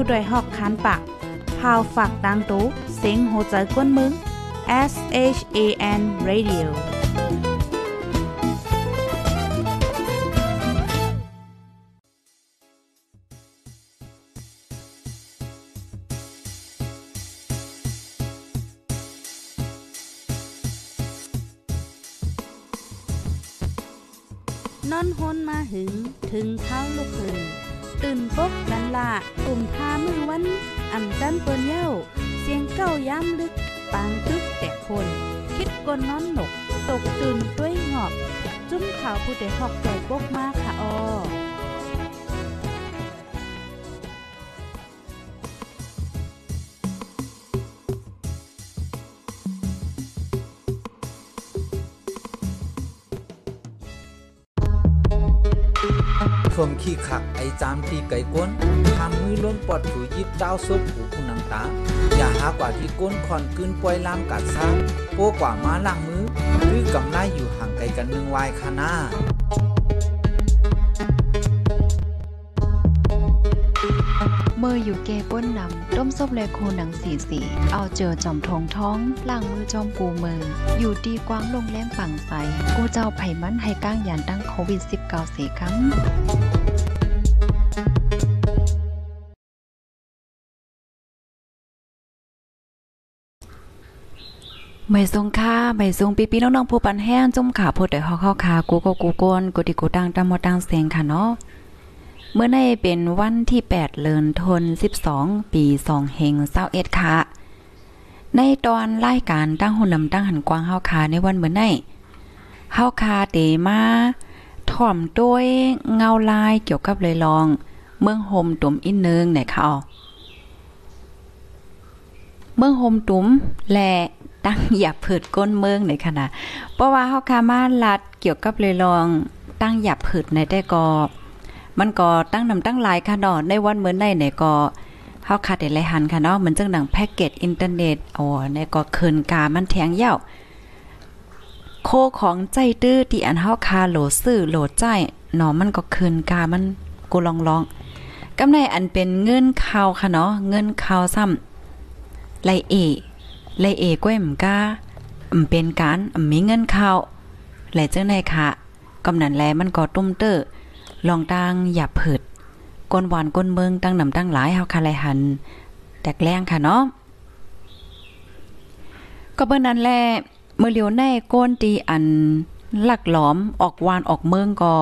ผู้ดยหอกคันปากพาวฝากดังตู้เซ็งโหใจกวนมึง S H A N Radio นอนฮนมาหึง ถึงเท้าลูกหึง ตื่นปกนันละกลุ่มทามือวันอ่ำจันเปิ้นเย้า เสียงเก้าย้ำลึก ปางตึกแต่คน คิดกนนอนหนก ตกตื่นด้วยหงอบ จุ้มขาวผู้เดหอกใจปกมากค่ะออ ขี้ขักไอจามตีไก่ก้นทำมือล้นปอดถูยิบเจ้าซุปหูคุณนังตา อย่าหากว่าที่ก้นคอนกึนปล่อยลามกัดซ่าโป้กว่ามาล่างมือหรือกำไลอยู่ห่างไกลกันหนึ่งวายคานาเมื่ออยู่เกป้นนำต ซบเลโคหนังสีสี เอาเจอจอมทองท้องล่างมือจอมปูมืออยู่ดีกว้างลงแรงปังใส กูเจ้าไผ่มันให้ก้างยานตั้งโควิด -19 เสียคำไม่ทรงค่าไม่ทรงปีปีน้องๆผู้ปันแห้งจุ่มขาพูดแต่ฮอกเข้าขากูก็กูโกนกูดิกูตังตามมตังเสียงค่ะเนาะ เมื่อในเป็นวันที่ 8เดือนธันวาคมปี2เฮง21ค่ะ ในตอนรายการตั้งหุ่นลำตั้งหันกวางเฮาคาในวันเมื่อในเฮาคาเตมาถ่อมด้วยเงาลายเกี่ยวกับเลยลอง เมืองโฮมตุ่มอินนึงไหนค่ะเมืองโฮมตุ่มและตั้งหยับเผิดก้นเมืองในขณะเพราะว่าเฮาคามาลัดเกี่ยวกับเลยลอง ตั้งหยับเผิดในแต่กอ มันก็ตั้งนำตั้งหลายค่ะเนาะในวันเหมือนในไหนก็เฮาขาดได้หลายหันค่ะเนาะเหมือนจังดังแพ็กเกจอินเทอร์เน็ตโอ้ในก็เคินกามันแทงยาวโคของใจตื้อที่อันเฮาคาโหลซื้อโหลใจเนาะมันก็เคินกามันกูลองลองกำในอันเป็นเงินข่าวค่ะเนาะเงินข่าวซ้ำไลเอไลเอก้วยมกาอำเป็นการมีเงินข่าวแลจังได๋ค่ะกำนันแลมันก็ตุ้มเตอ้อ ลองตั้งอย่าเผิดก้นหวานก้นเมืองตั้งนำตั้งหลายเฮาคาไลหันแตกแรงค่ะเนาะก็เบิ่นนั้นแหละเมื่อเลียวในก้นตีอันลักหลอมออกวานออกเมืองก็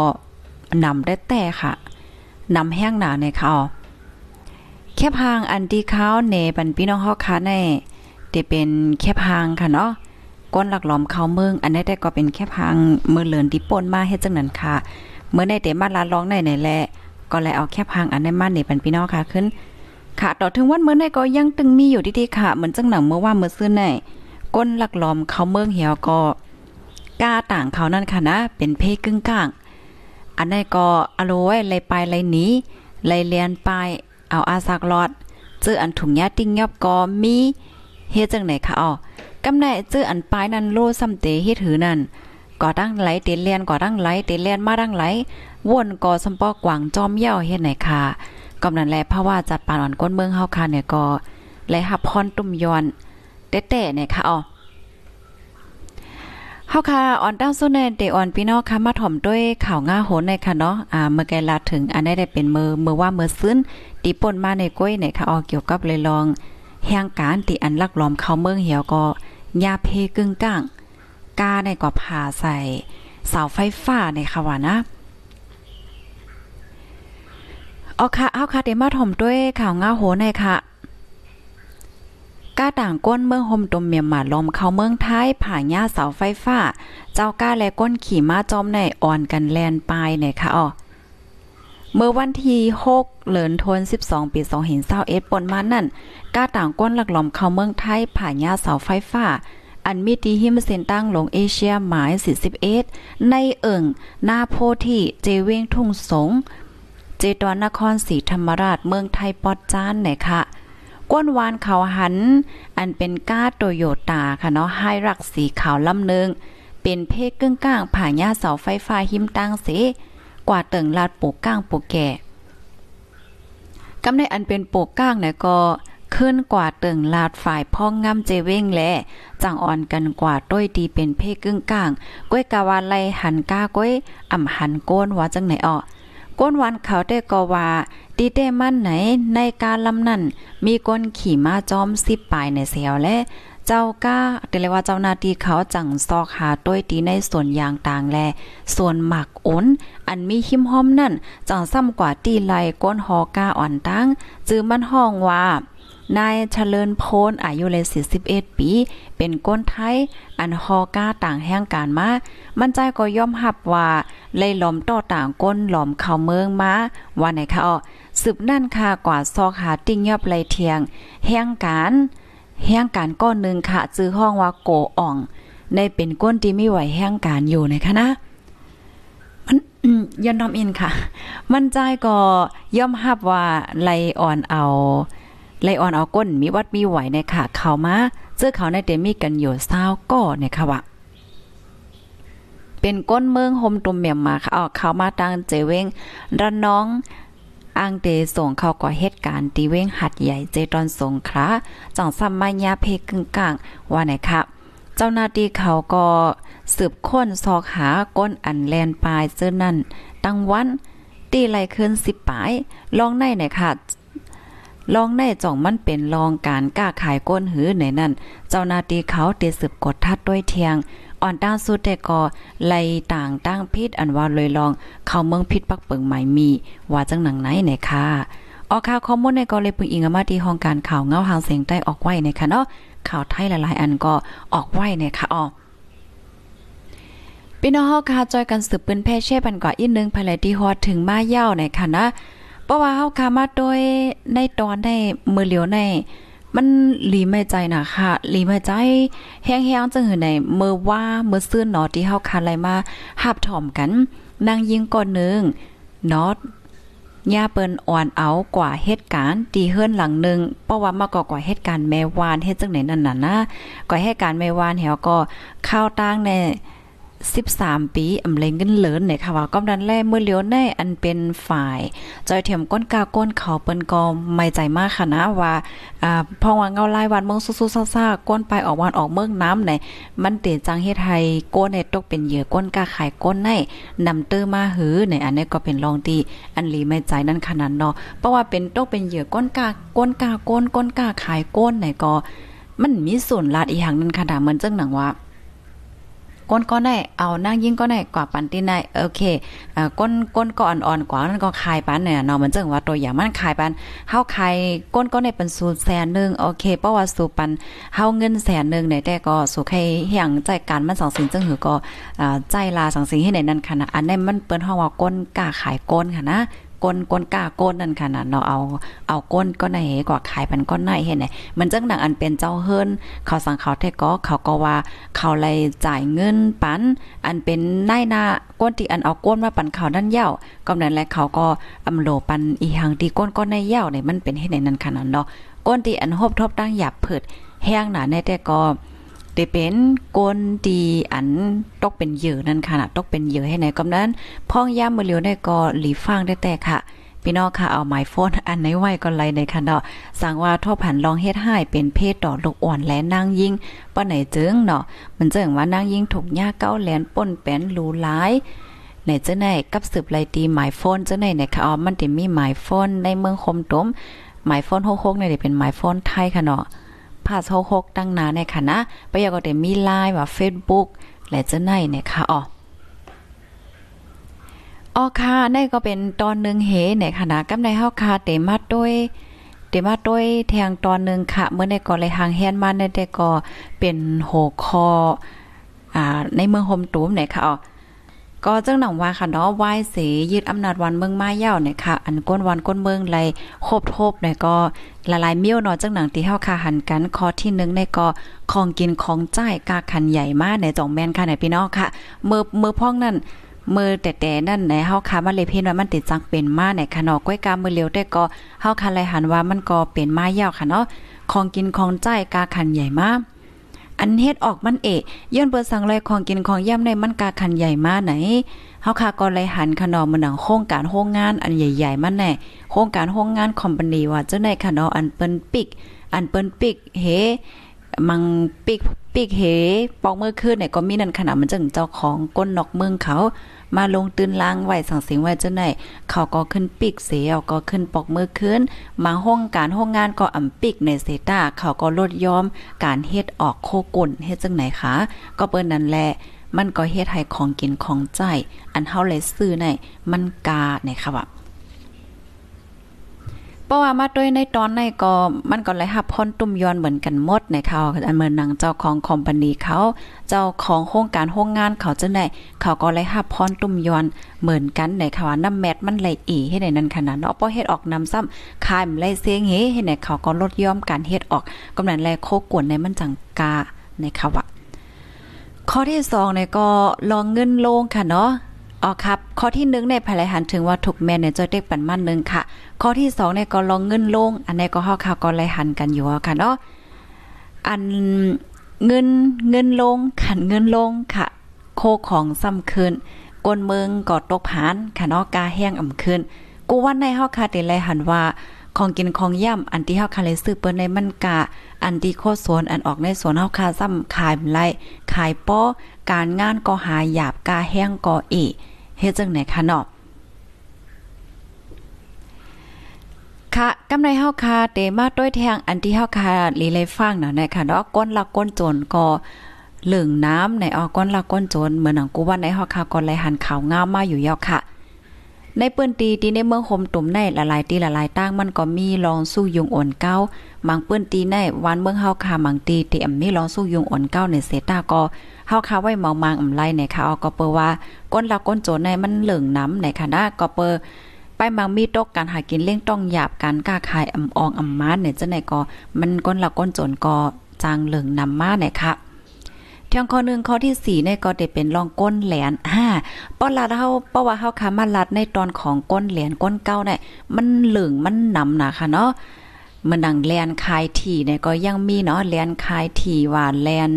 นำได้แต่ค่ะนำแห้งหนาในเขาแคบหางอันที่เขาเนปันพี่น้องเฮาคาในที่เป็นแคบหางค่ะเนาะก้นหลักหลอมเขาเมือง อันนี้ได้ก็เป็นแคบหางเมื่อเลือนที่ป่นมาเฮ็ดจังนั้นค่ะ เมื่อในเตมาลาร้องในไหนแหละก็เลยเอาแค่พังอันในมานี่เป็นพี่น้องค่ะขึ้น ค่ะ ต่อถึงวันเมื่อในก็ยังตึงมีอยู่ดีๆค่ะ เหมือนจังหนังเมื่อว่าเมื่อซื้อในก้นหลักลอมเขาเมืองเหี่ยวก็กล้าต่างเขานั่นค่ะนะ เป็นเพกึ่งกลาง อันในก็อโลไว้ไลไปไลหนีไลเลียนไป เอาอาซักลอดเจออันถุงยาติ้งยอบก็มีเฮ็ดจังไหนคะอ๋อกำไนเจออันปลายนั้นโลซ้ำเตเฮ็ดหือนั่น ก่อตั้งไหลเตเลียนก่อตั้งไหลเตเลียนมาตั้งไหลวนก่อสมปอกวางจอมเย่าเฮ็ดไหนค่ะกำนันแลเพราะว่าจัดปานอ่อนก้นเมืองเฮาค่ะเนี่ยก็แลหับพรตุ่มยอนเต้ๆเนี่ยค่ะอ๋อเฮาค่ะอ่อนตั้งโซเนเตออนพี่น้องค่ะมาถ่อมด้วยข่าวง่าโหนในค่ะเนาะอ่าเมื่อไกลาถึงอันนี้ได้เป็นมือมือว่ามือซึ้นตีป่นมาในก้อยในค่ะอ๋อเกี่ยวกับเลยลองแห่งการที่อันลักลอมเข้าเมืองเหี่ยวก็ยาเพกึ่งก้าง กาในก็ผ่าใส่เสาไฟฟ้าในค่ะว่านะเอาค่ะเอาค่ะเดี๋ยวมาถมด้วยข่าวง้าโหในค่ะก้าต่างก้นเมืองโฮมตมเมียมมาลมเข้าเมืองไทยผ่าหญ้าเสาไฟฟ้า เจ้าก้าและก้นขี่ม้าจอมในอ่อนกันแลนปลายในค่ะอ๋อเมื่อวันที่6เหลือนทน 12 ปี2021ปนมานั่นก้าต่างก้นหลักหลอมเข้าเมืองไทยผ่าหญ้าเสาไฟฟ้า อันมีดีหิมเซนตั้งหลงเอเชียหมาย41ในเอิงหน้าโพที่เจเวงทุ่งสง เจตวนนครศรีธรรมราชเมืองไทยปอดจานไหนค่ะก้นวานเขาหัน อันเป็นก้าโตโยตาค่ะเนาะให้รักสีขาวลำเนึง เป็นเพศกึ่งก้างผ่าหญ้าเสาไฟฟ้าหิมตั้งเสกว่าเติงลาดปลูกก้างปลูกแก่กำในอันเป็นโปกก้างเนี่ยก็ ขึ้นกว่าตึงลาดฝ่ายพ่องงามเจเว้งแลจังอ่อนกันกว่าต้อยดีเป็นเพ่กึ่งกลางก้วยกาวาไลหันก้าก้วยอ่ำหันโกนว่าจังไหนออก้นวันเขาได้ก็ว่าดีเต้มั่นไหนในการลำนั้นมีก้นขี่ม้าจอมสิบปลายในเสียวและเจ้าก้าเรียกว่าเจ้านาทีเขาจังซอกหาต้วยตีในส่วนยางต่างแล ส่วนหมักอ้น อันมีหิมห้อมนั่นจังซ้ำกว่าตีไหลก้นหอก้าอ่อนตั้งจื้อมันห้องว่า นายเฉลินโพนอายุเลย41 ปี เป็นก้นไทย อันฮอก้าต่างแห่งการมา มันใจก็ย่อมหับว่า เลยหลอมต่อต่างก้นหลอมเข้าเมืองมาว่าไหนคะอ๋อสืบนั่นค่ะกว่าซอกหาติ่งยอบไลเทียง แห่งการแห่งการก้อนหนึ่งค่ะจื้อห้องว่าโกอ่องในเป็นก้นที่ไม่ไหวแห่งการอยู่นะคะนะมันยันนอมอินค่ะ มันใจก็ย่อมหับว่าไลอ่อนเอา ไลออนเอาก้นมีวัดมีไหวในค่ะเขามาเสื้อเขาในเตมีกันอยู่เศร้าก็เนี่ยค่ะว่าเป็นก้นเมืองโฮมตุมเมียมมาค่ะออกเขามาตังเจเวงระน้องอ่างเตส่งเข้าก่อเหตุการณ์ตีเว้งหัดใหญ่เจตอนสงคราจังซัมมายาเพกึ่งกลางว่าไหนครับเจ้าหน้าที่เขาก็สืบค้นซอกหาก้นอันแลนปลายเสื้อนั่นตั้งวันตีไหลขึ้นสิบปลายลองในไหนค่ะ ลองในจ่องมันเป็นลองการกล้าขายก้นหือในนั้น เจ้านาตีเขาเตสืบกดทัดด้วยเทียง อ่อนต้างสุดแต่ก็ไลต่างตั้งพิษอันว่าเลยลอง เข้าเมืองพิษปักเปิงใหม่มี ว่าจังหนังไหนไหนค่ะออกข่าวข้อมูลในก็เลยปึงอิงมาที่ห้องการข่าวเงาหางเสียงใต้ออกไว้ในคะเนาะข่าวไทยหลายๆ อันก็ออกไว้ในค่ะอ๋อพี่น้องเฮาค่ะจอยกันสืบปืนแพ่เช่ปันกว่าอีกนึงภายในที่ฮอดถึงมาเย้าในค่ะนะ เพราะว่าเฮาคามาโดยในตอนได้มือเหลียวในมันหลีไม่ใจนะค่ะหลีไม่ใจแห้งๆจังหือในเมื่อว่าเมื่อซื่นเนาะที่เฮาคาอะไรมาหับถ่อมกันนางยิงก่อนนึงนาะย่าเปิ้นอ่อนเอากว่าเหตุการณ์ตีเฮือนหลังนึงเพราะว่ามาก็กว่าเหตุการณ์แม่วานเฮ็ดจังไหนนั่นน่ะนะกว่าเหตุการณ์แม่วานแหวก็ข้าวตั้งใน 13 ปีอำเลงกันเลินเนี่ยค่ะว่าก้อมดันแลเมื่อเลี้ยวในอันเป็นฝ่ายจอยเถียมก้นกาก้นเขาเปิ้นก็ไม่ใจมากค่ะนะว่าอ่าพอว่าเงาลายวันเมืองซุๆซ่าๆก้นไปออกวันออกเมืองน้ำไหนมันเตจังเฮ็ดให้ก้นในตกเป็นเหยื่อก้นกาขายก้นในนำเตอมาหือในอันนี้ก็เป็นรองตีอันลีไม่ใจนั่นขนาดเนาะเพราะว่าเป็นตกเป็นเหยื่อก้นกาก้นกาก้นก้นกาขายก้นไหนก็มันมีส่วนลาดอีกอย่างนึงค่ะเหมือนจังหนังว่า ก้นก็ได้เอานั่งยิ่งก็ได้กว่าปันตีได้โอเคอ่าก้นก้นก็อ่อนๆกว่านั้นก็คายปันเนี่ยเนาะมันจึงว่าตัวอย่างมันคายปันเฮาคายก้นก็ได้เป็นสูตรแสนนึงโอเคเพราะว่าสู่ปันเฮาเงินแสนนึงเนี่ยแต่ก็สู่ใครเฮียงใจการมันสองสิ่งจึงหือก็อ่าใจลาสองสิ่งให้ในนั้นค่ะนะอันนี้มันเปิ้นเฮาว่าก้นกล้าขายก้นค่ะนะ ก้นก้นก้าก้นนั่นขนาดเนาะเอาเอาก้นก็ในกว่าขายปันก้นในเห็นไหมมันจังหนังอันเป็นเจ้าเฮิรนเขาสั่งเขาแท้ก็เขาก็ว่าเขาเลยจ่ายเงินปันอันเป็นนายนาก้นที่อันเอาก้นมาปันเขานั่นเย่าก็นั้นแหละเขาก็อำโลปันอีหังที่ก้นก้นในเย่าเนี่ยมันเป็นให้ในนั้นขนาดเนาะก้นที่อันหบทบตั้งหยับเผิดแห้งหนาในแต่ก็ ได้เป็นกนดีอันตกเป็นเหยื่อนั่นค่ะตกเป็นเหยื่อให้ไหนก็นั้นพ้องย่ามมือเลียวได้ก็หลีฟังได้แต่ค่ะพี่น้องค่ะเอาไมโฟนอันไหนไหวก็ไลในค่ะเนาะสั่งว่าทบผันลองเฮ็ดให้เป็นเพศต่อลูกอ่อนและนางยิ่งป้าไหนเจิงเนาะมันเจิงว่านางยิ่งถูกยาเก้าแหลนป่นแป้นรูหลายในเจ้าไหนกับสืบไลตีหมายโฟนเจ้าไหนเนี่ยค่ะอ๋อมันจะมีหมายโฟนในเมืองคมตมหมายโฟนโคกๆเนี่ยเป็นหมายโฟนไทยค่ะเนาะ พาโซโคกตั้งนาในค่ะนะไปยาก็ได้มีไลน์ว่า Facebook และจะไหนเนี่ยค่ะอ๋ออ๋อค่ะนี่ก็เป็นตอนหนึ่งเหในคณะกำในเฮาค่ะเตมาด้วยเตมาด้วยแทงตอนหนึ่งค่ะ เมื่อในก่อเลยหางแฮนมาในแต่ก็เป็นโหคออ่าในเมืองโฮมตูมเนี่ยค่ะอ๋อ ก็เจังหนังว่าค่ะเนาะไหวายสียึดอำนาจวันเมืองมาเย่าเนี่ยค่ะ อันก้นวันก้นเมืองไรครบทบเนี่ยก็ละลายเมี้ยวเนาะจังหนังที่เฮาค่ะหันกันคอที่1ในก็ของกินของจ่ายกาคันใหญ่มากในจ่องแมนค่ะในพี่น้องค่ะมือมือพ้องนั่นมือแต่แต่นั่นในเฮาค่ะมาเลยเพิ่นว่ามันติดจังเป็นมาในค่ะเนาะก้อยกามือเร็วแต่ก็เฮาค่ะเลยหันว่ามันก็เป็นมาเย่าค่ะเนาะของกินของจ่ายกาคันใหญ่มาก อันเฮ็ดออกมันเอกย้อนเปิดสั่งเลยของกินของย่ำในมันกาคันใหญ่มาไหนเฮาคาก็เลยหันขนมมันหนังโครงการโรงงานอันใหญ่ๆมันแน่โครงการโรงงานคอมพานีว่าจังได๋ค่ะเนออันเปิ้นปิก อันเปิ้นปิกเฮมังปิกปิกเฮปอกมือคืนเนี่ยก็มีนั่นขนาดมันจังเจ้าของก้นนอกเมืองเขา มาลงตื่นล้างไหวสังเสียงไว้จังไหนเขาก็ขึ้นปีกเสียก็ขึ้นปอกมือขึ้น มาห้องการห้องงานก็อำปีกในเซตาเขาก็ลดยอมการเฮ็ดออกโคกุ่นเฮ็ดจังไหนคะก็เปิ้นนั่นแหละมันก็เฮ็ดให้ของกินของใจ อันเฮาเลยซื้อในมันกาในค่ะว่า เพราะว่ามาด้วยในตอนในก็มันก็เลยหับพ้นตุ้มย้อนเหมือนกันหมดในเขาอันเหมือนนางเจ้าของคอมพานีเขา เจ้าของโครงการโรงงานเขาจะได้เขาก็เลยหับพ้นตุ้มย้อนเหมือนกันในค่ะว่าน้ำแมทมันไหลอีให้ในนั้นขนาดเนาะเพอเฮ็ดออกน้ำซ้ำคายมันไหลเสียงเฮให้ในเขาก็ลดย่อมการเฮ็ดออกกำนันแลโคกวนในมันจังกาในค่ะว่าข้อที่2เนี่ยก็ลองเงินลงค่ะเนาะ อ๋อครับข้อที่1ในภายหลังหันถึงว่าถูกแม่เนี่ยจะเด็กปันมันหนึ่งค่ะ ข้อที่2เนี่ยก็ลองเงินลง อันนี้ก็เฮาข่าวก็ไล่หันกันอยู่ค่ะเนาะอันเงินเงินลงขันเงินลงค่ะ โคของซ้ำคืนกนเมืองก็ตกผานค่ะเนาะกาแห้งอ่ำคืนกูวันในเฮาค่ะได้ไล่หันว่าของกินของย่ำอันที่เฮาคาเลยซื้อเปิ้นในมันกะ อันที่โคสวนอันออกในสวนเฮาคาซ้ำขายไล่ขายป้อการงานก็หาหยาบกาแห้งก็เอ เฮ็ดจังไหนคะเนาะค่ะกำไรเฮาคาเตมาด้วยแทงอันที่เฮาคาลีเลยฟังเนาะนะคะเนาะก้นละก้นโจนก็เหลืองน้ำในออก้นละก้นโจนเหมือนหนังกูว่าในเฮาคาก่อนไหลหันขาวงามมาอยู่ยอกค่ะ ในเปิ้นตีที่ในเมืองโฮมตุ่มในหลายๆตีหลายๆตั้งมันก็มีลองสู้ยุงอ่อนเก้ามังเปิ้นตีในวันเมืองเฮาค่ะมังตีที่อำมีลองสู้ยุงอ่อนเก้าในเซตาก็เฮาค่ะไว้มองมางอำไลในค่ะก็เปว่าก้นละก้นโจในมันเหลืองน้ำในค่ะนะก็เปไปมังมีตกการหากินเล่งต้องหยาบการกล้าขายอำอองอำมาเนี่ยจังไหนก็มันก้นละก้นโจนก็จางเหลืองนำมาเนี่ยค่ะ ทางข้อหนึ่งข้อที่สี่เนี่ยก็ได้เป็นรองก้นแหลนห้าป้อนลัดเฮาเพราว่าเฮาค่ะมาลัดในตอนของก้นแหลนก้นเก้าเนี่ยมันเหลืองมันนำนะค่ะเนาะมันดังแลนคายถี่เนี่ยก็ยังมีเนาะแลนคายถี่ว่าแลน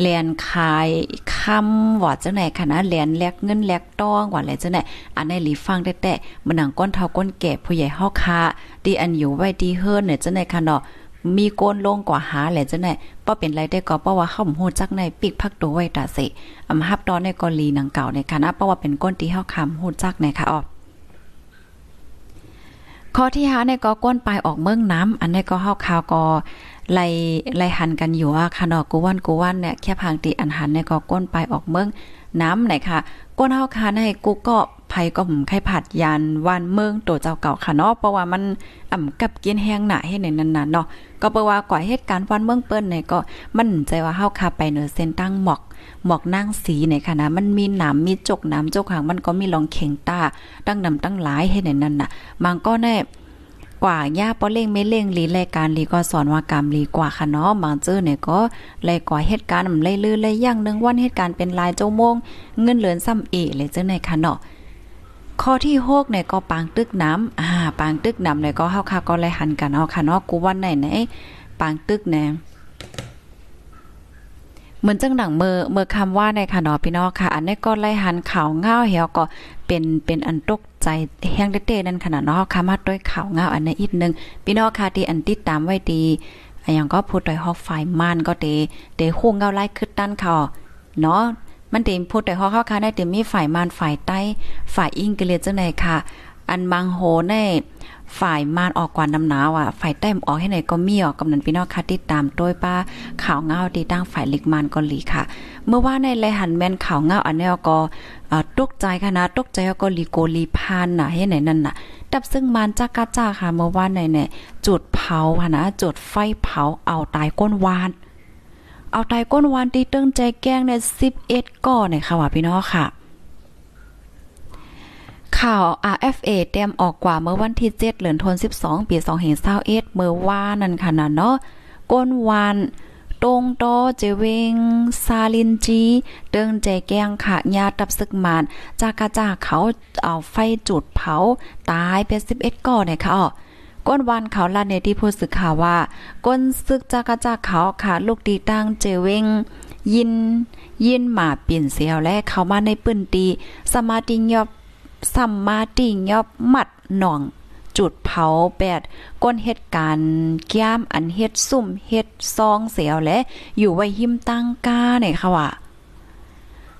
แลนคายคำว่าจังไหนค่ะนะแลนแลกเงินแลกต้องว่าอะไรจังไหนอันในหลีฟังแต่แต่มันดังก้นเท่าก้นแก่ผู้ใหญ่เฮาคาดีอันอยู่ไว้ดีเฮิรนเนี่ยจังไหนค่ะเนาะ มีโกนลงกว่าหาแหละจังได๋บ่เป็นไรได้ก็เพราะว่าเฮาฮู้จักในปิกพักตัวไว้ตาเสอำฮับตอนในกอลีหนังเก่าในคณะเพราะว่าเป็นก้นที่เฮาคำฮู้จักในค่ะออข้อที่5ในก็ก้นปลายออกเมืองน้ำอันนี้ก็เฮาข่าวก็ไล่ไล่หันกันอยู่อะค่ะเนาะกูวันกูวันเนี่ยแค่พังตีอันหันในก็ก้นปลายออกเมืองน้ำไหนค่ะ ก้นเฮาคาในกูก็ ภัยก็หมไข่ผัดยานวันเมืองตัวเจ้าเก่าค่ะเนาะเพราะว่ามันอ่ำกับกินแห้งหนาให้ในนั้นน่ะเนาะก็เปว่ากว่าเหตุการณ์วันเมืองเปิ้นเนี่ยก็มันใจว่าเฮาคาไปเหนือเส้นตั้งหมอกหมอกนางสีในค่ะนะมันมีหนามมีจกหนามจกหางมันก็มีรองเข่งตาตั้งนำตั้งหลายให้ในนั้นน่ะมันก็แน่กว่าย่าป้อเล่งไม่เล่งลีรายการลีก็สอนว่ากรรมลีกว่าค่ะเนาะบางเจ้อเนี่ยก็เลยกว่าเหตุการณ์มันเลยลือเลยย่างนึงวันเหตุการณ์เป็นลายเจ้าโมงเงินเหลือนซ้ำเอเลยเจ้าในค่ะเนาะ ข้อที่หกเนี่ยก็ปางตึกน้ำอ่าปางตึกน้ำเนี่ยก็เฮาค่ะก็เลยหันกันเนาค่ะเนาะกูวันไหนไหนปางตึกแน่เหมือนจังหนังเมื่อเมื่อคำว่าในค่ะเนาะพี่น้องค่ะ อันนี้ก็ไล่หันข่าวเงาเหี่ยวก็เป็นเป็นอันตกใจแห้งเต้ๆนั่นขนาดเนาะค่ะมาด้วยข่าวเงาอันนี้อีกนึงพี่น้องค่ะที่อันติดตามไว้ดีอย่างก็พูดโดยฮอกไฟม่านก็เตเตฮู้เงาไล่ขึ้นด้านเขาเนาะ มันเต็มพูดแต่ฮอเข้าค่ะได้เต็มมีฝ่ายมานฝ่ายใต้ ฝ่ายอิงกเลียจังได๋ค่ะ อันบางโหในฝ่ายมานออกกว่าน้ำหนาวอะ ฝ่ายใต้ออกให้ไหนก็มีออกกำนันพี่น้องค่ะติดตามโดยป้าข่าวเงาตีตั้งฝ่ายเล็กมานก็หลีค่ะ เมื่อว่าในไลหันแมนข่าวเงาอันนี้ก็ตกใจค่ะตกใจก็ลีโกลีพานน่ะให้ไหนนั่นน่ะดับซึ่งมานจักกะจ้าค่ะ เมื่อว่าในเนี่ยจุดเผาค่ะนะจุดไฟเผาเอาตายก้นวาน เอาไตก้นวานที่ตึงใจแกงใน11ก่อเนี่ยค่ะว่าพี่น้องค่ะ ข่าว RFA เตรียมออกกว่าเมื่อวันที่7เดือนธันวาคม12ปี2021เมื่อวานนั่นค่ะนะเนาะก้นวานตรงโตเจเวงซาลินจีเดิงใจแกงค่ะญาตับซึกมานจากกระจากเขาเอาไฟจุดเผา ตายเป็น11ก่อเนี่ยค่ะ ก้นวันเขาลาเนที่ผู้สื่อข่าวว่า ก้นซึกจากจากเขาค่ะลูกดีตั้งเจเวงยิน ยินหมาเปลี่ยนเสียวและเขามาในปืนตีสมาติยอบสัมมาติยอบมัดหน่อง จุดเผาแปดก้นเหตุการณ์ก้มอันเฮ็ดซุ่มเฮ็ดซองเสียวและ อยู่ไว้หิมตั้งกาเนี่ยค่ะว่า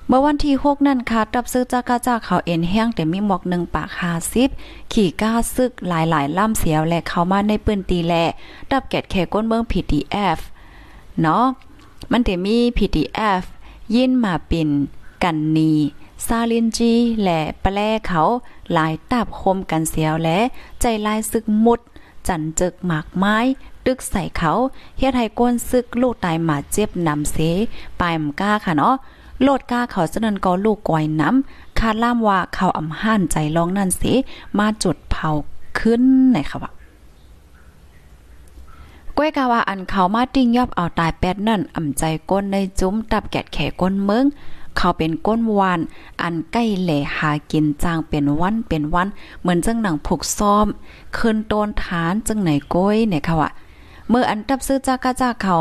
เมื่อวันที่6นั่นค่ะตับซื้อจากาจากเขาเอ็นแห้งแต่มีหมอกหนึ่งปากหาซิบขี่ก้าซึกหลายๆล่ำเสียวและเข้ามาในปืนตีแลดับแกดแขก้นเมือง PTF เนาะมันจะมี PTF ยินมาปิน กันนีซาลินจี และแปลเขาหลายตับคมกันเสียวและ ใจลายซึกมุด จันจึกหมากไม้ตึกใส่เขาเฮ็ดให้ก้นซึกลูกตายหมาเจ็บนำเสปายมก้าค่ะเนาะ โลดก้าเขาเสนันก็ลูกกวยน้ำคาดล่ามว่าเขาอำห่านใจลองนั่นสิมาจุดเผาขึ้นไหนค่ะว่าก้วยกาว่าอันเขามาติ้งยอบเอาตายแปดนั่นอ่ำใจก้นในจุ้มตับแกดแขก้นเมืองเขาเป็นก้นวาน อันใกล้แหล่หากินจางเป็นวันเป็นวัน เหมือนจังหนังผูกซ้อมคืนโตนฐานจังไหนก้อยเนี่ยค่ะว่าเมื่ออันตับซื้อจากกะจากเขา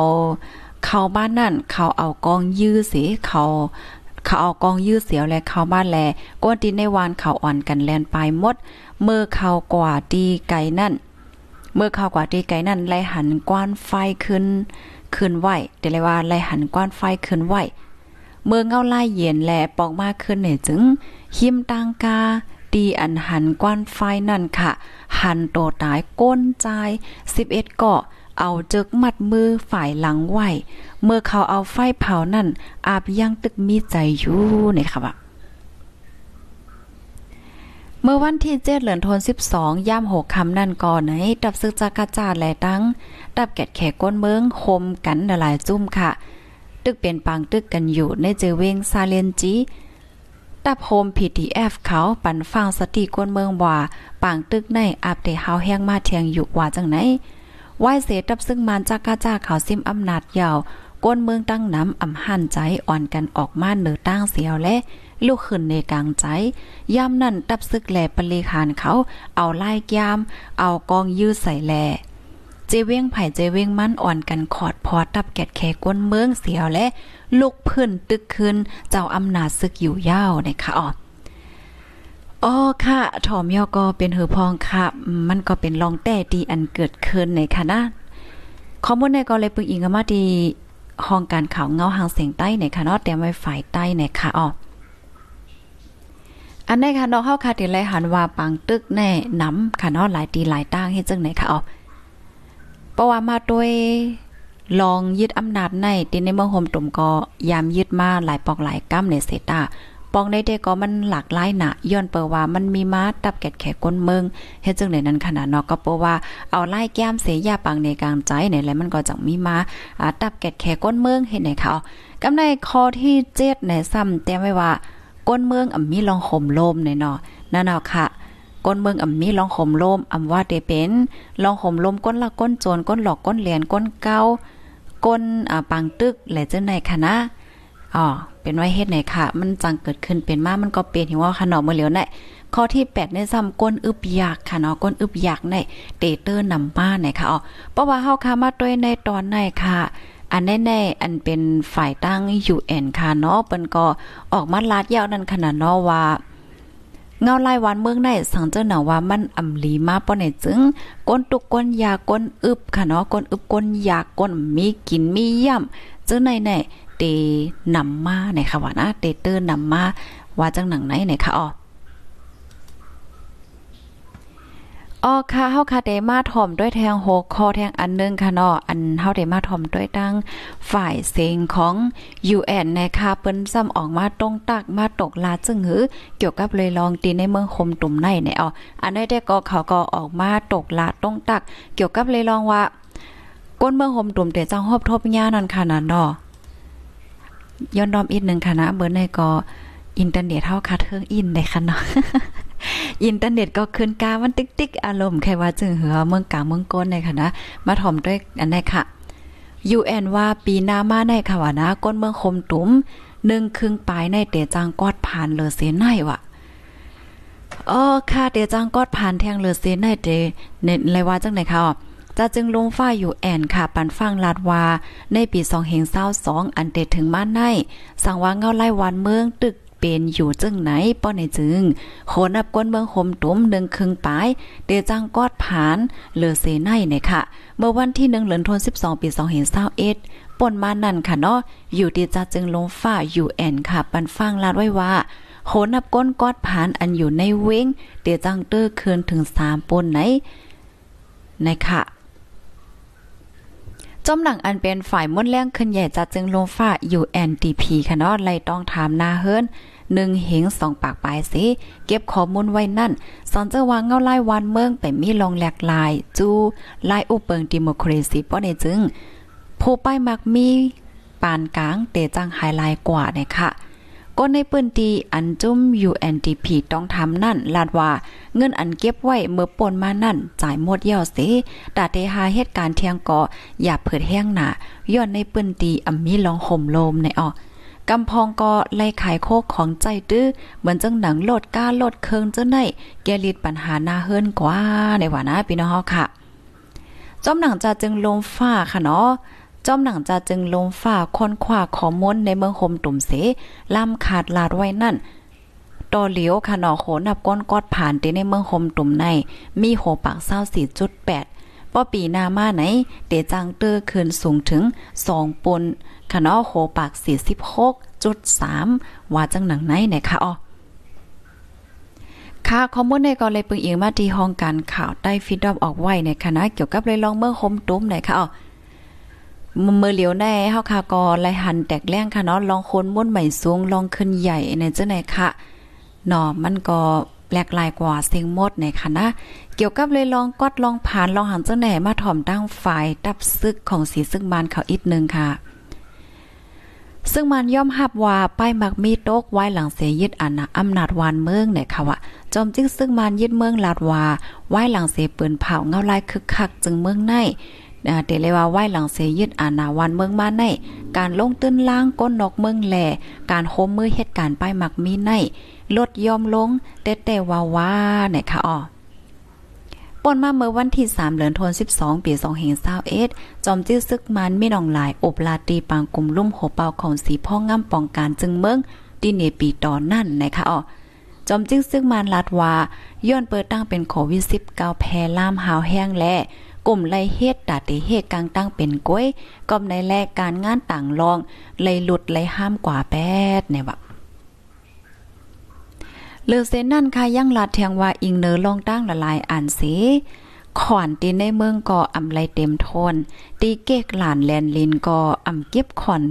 เขาบ้านนั่นเขาเอากองยื้อสิเขาเขาเอากองยื้อเสียวและเข้าบ้านแลก้นตีในวานเขาอ่อนกันแลนไปหมด เมื่อเขากว่าตีไก่นั่น เมื่อเขากว่าตีไก่นั่นไล่หันกว้านไฟขึ้นขึ้นไหวเดี๋ยวเลยว่าไล่หันกว้านไฟขึ้นไหวเมื่อเงาไล่เย็นแลปอกมากขึ้นเนี่ยจึงหิมตังกาดีอันหันกว้านไฟนั่นค่ะ หันโตตายก้นใจ11เกาะ เอาเจิกมัดมือฝ่ายหลังไหวเมื่อเขาเอาไฟเผานั่น อาบยังตึกมีใจอยู่นี่ค่ะว่าเมื่อวันที่เจ็ดเหลือนทนสิบสองย่ามหกคำนั่นก่อนไหนดับซึกจากกระจาดแลตั้ง ดับแกดแขกก้นเมืองคมกันหลายจุ่มค่ะ ตึกเป็นปังตึกกันอยู่ในเจเวงซาเลนจีดับโฮมพีทีเอฟเขาปันฟังสติก้นเมืองว่าปังตึกในอาบเดเฮาแห้งมาเทียงอยู่ว่าจังไหน ไหวเสตับซึ่งมันจากกาจ้าเขาซิมอำนาจยาวก้นเมืองตั้งน้ำอำหันใจอ่อนกันออกมาเหนือตั้งเสียวและลูกขึ้นในกลางใจยามนั่นตับซึกแหลปริคานเขาเอาไล่ยาม เอากองยื้อใส่แหลเจเว้งไผ่เจเว้งมันอ่อนกันขอดพอตับแกดแขก้นเมืองเสียวและลูกพื้นตึกขึ้นเจ้าอำนาจซึกอยู่ยาวนะคะอ๋อ อ๋อค่ะถอมยอก็เป็นหือพองค่ะ มันก็เป็นลองแต่ดีอันเกิดขึ้นในค่ะนะข้อมูลในก็เลยปึงอิงมาดีห้องการข่าวเงาหางเสียงใต้ในค่ะเนาะเตรียมไว้ฝ่ายใต้ในค่ะอ๋ออันในค่ะเนาะเฮาค่ะติไลหันว่าปังตึกแน่น้ำค่ะเนาะหลายตีหลายตั้งเฮ็ดจังไหนค่ะอ๋อเพราะว่ามาโดยลองยึดอำนาจในติในเมืองโฮมตุ่มก็ยามยึดมาหลายปอกหลายก้ำในเซตา ปองได้เด็กก็มันหลากหลายนะย้อนเปว่ามันมีมาตับแกดแขกก้นเมืองเฮ็ดจังได๋นั้นขนาดนาะก็เปว่าเอาไล่แก้มเสียยาปังในกลางใจเนี่ยแหละมันก็จังมีมาอ่าตับแกดแขกก้นเมืองเฮ็ดไหนเขากำในข้อที่7ในซ้ำเตรียมไว้ว่าก้นเมืองอ่ำมีลองห่มโลมในเนาะนั่นเอาค่ะก้นเมืองอ่ำมีลองห่มโลมอ่ำว่าได้เป็นลองห่มลมก้นละก้นโจรก้นหลอกก้นเหรียญก้นเก้าก้นอ่าปังตึกและจังไหนคะนะอ๋อ เป็นไว้เฮ็ดไหนค่ะ มันจังเกิดขึ้นเป็นมามันก็เปลี่ยนหิว่าขนมเมื่อเหลียวไหนข้อที่8ในซ้ำก้นอึบอยากค่ะเนาะก้นอึบอยากในเตเตอร์นำมาไหนค่ะอ๋อเพราะว่าเฮาค่ะมาด้วยในตอนไหนค่ะอันแน่ๆอันเป็นฝ่ายตั้ง UN ค่ะเนาะเปิ้นก็ออกมาลาดยาวนั่นขนาดเนาะว่าเงาลายวันเมืองในสังเจ้าหนาว่ามันอำลีมาป้อไหนจึงก้นตุกก้นยาก้นอึบค่ะเนาะก้นอึบก้นยาก้นมีกินมีย่ำจึงในใน เตนำมาในค่ะว่านะเตเตอร์นำมาว่าจังหนังไหนไหนค่ะอ๋ออ๋อค่ะเฮาค่ะได้มาถ่อมด้วยแทง6คอแทงอันนึงค่ะเนาะอันเฮาได้มาถ่อมด้วยตั้งฝ่ายเสียงของ UN นะคะเปิ้นซ้ำออกมาตรงตักมาตกลาจึงหือเกี่ยวกับเลยลองตีในเมืองคมตุ่มในเนี่ยอ๋ออันนี้ได้ก็เขาก็ออกมาตกลาตรงตัก เกี่ยวกับเลยลองว่าก้นเมืองคมตุ่มแต่จังฮอบทบญานั่นค่ะนั่นเนาะ ย้อนดอมอีกหนึ่งค่ะนะเบอร์ในก็อินเทอร์เน็ตเท่าคัดเครื่องอินได้ค่ะเนาะอินเทอร์เน็ตก็ขึ้นกามันติ๊กติ๊กอารมณ์แค่ว่าจึงเหือเมืองกลางเมืองก้นในค่ะนะมาถ่อมด้วยอันนี้ค่ะ UN ว่าปีหน้ามาในค่ะว่านะก้นเมืองคมตุ้มหนึ่งครึ่งปลายในเตจังกอดผ่านเลยเสียไนวะอ๋อค่ะเดจังกอดผ่านแทงเลอเซนในเดในไรว่าจังไหนคะ จะจึงลงฟ้ายอยู่แอนค่ะ ปันฟังลาดวา ในปี2เฮง22อันเดถึงมาในสั่งว่าเงาไล่วันเมืองตึกเป็นอยู่จึงไหนป้อในจึงโคนับก้นเมืองคมตุ้มหนึ่งครึ่งปลายเดจังกอดผานเลือเซในเนี่ยค่ะ เมื่อวันที่1เหลือนธันวาคม12ปี2เฮง21ป่นมานั่นค่ะเนาะอยู่ดีจะจึงลงฟ้าอยู่แอนค่ะ ปันฟังลาดไว้ว่าโหนับก้นกอดผานอันอยู่ในเว้งเดจังเตอร์คืนถึงสามปนไหนในค่ะ จมหนังอันเป็นฝ่ายมุ่นแรงขึ้นใหญ่จัดจึงลงฝ่า U.N.D.P. ค่ะเนาะไล่ต้องถามนาเฮิรนหนึ่งเหงสองปากปลายสิเก็บข้อมูลไว้นั่นสอนเจ้าวางเงาไล่วันเมืองไปมีลงแหลกลาย จูไล่อุเปิงดิโมครีซีป้อในจึงผู้ป้ายมักมีปานกลางเตจังไฮไลท์กว่าเนี่ยค่ะ ก็ในปืนตีอันจุ้ม UNDP ต้องทำนั่น ลาดว่าเงินอันเก็บไว้เมื่อปนมานั่น จ่ายหมดเย่าสิตาเตหาเหตุการณ์เที่ยงก่ออย่าเผิดแห้งหนาย้อนในปืนตีอัมมีลองห่มโลมในออกำพองก็ไล่ขายโคกของใจตื้อ เหมือนจังหนังโลดก้าโลดเคิงเจ้าในแกลิดปัญหาหน้าเฮิรนกว่าในว่านะพี่น้องค่ะจอมหนังจะจึงลมฟ้าค่ะเนาะ จอมหนังจะจึงลงฝ่าค้นคว้าขอมูลในเมืองโฮมตุ่มเสล่ำขาดลาดไว้นั่นตอเหลียวค่ะนอโขนับก้นกอดผ่านที่ในเมืองโฮมตุ่มใน มีโหปากเศร้าสี่จุดแปดป้อปีหน้ามาไหนเตจังเตอร์คืนสูงถึงสองปนค่ะนอโหปากสี่สิบหกจุดสามว่าจังหนังไหนไหนคะอ๋อค่ะข้อมูลในก็เลยปึงเอียงมาที่ห้องการข่าวได้ฟีดดอปออกไว้ในคณะเกี่ยวกับเลยลองเมืองโฮมตุ้มไหนคะอ๋อ มือเหลียวแน่เฮาค่ะก็ไลหันแตกแรงค่ะเนาะลองคนม้วนใหม่สูงลองขึ้นใหญ่ในจังไหนค่ะเนาะมันก็แปลกลายกว่าเสียงมดในค่ะนะเกี่ยวกับเลยลองกอดลองผ่านลองหันเจังไหนมาถ่อมตั้งฝ่ายดับซึกของสีซึกบานเขาอีกนึงค่ะ ซึ่งมันย่อมหับว่าป้ายมักมีโต๊กไว้หลังเสียยึดอันนะอำนาจวานเมืองเนี่ยค่ะว่าจอมจึงซึ่งมันยึดเมืองลาดว่าไว้หลังเสียปืนเผาเงาลายคึกคักจึงเมืองใน เตเลว่าไหว้หลังเสยึดอาณาวันเมืองมาในการลงตื้นล่างก้นนกเมืองแหล่การโคมมือเหตุการณ์ป้ายหมักมีในลดยอมลงแต่แต่ว่าว่าเนี่ยค่ะอ๋อปนมาเมื่อวันที่ 3 เดือนธันวาคม12ปี2021จอมจิ้วซึกมันมีน้องหลายอบลาตีปางกลุ่มลุ่มหัวเป่าของสีพ่องำปองการจึงเมืองดิเนปีตอนนั่นนะคะอ๋อจอมจิ้งซึกมันลาดว่าย้อนเปิดตั้งเป็นโควิด19แพร่ล่ามหาวแห้งและ กลุ่มไลเฮ็ดตาติเฮ็ดกลางตั้งเป็นก้อยก็ในแลกการงานต่างรองไลหลุดไลห้ามกว่าแปดเนี่ยว่าเลือเซนนั่นค่ะยังลาดแทงว่าอิงเนอลองตั้งละลายอ่านสิขอนตีในเมืองก็อำไลเต็มทน ตีเก๊กหลานแลนลินก็อำเก็บขอน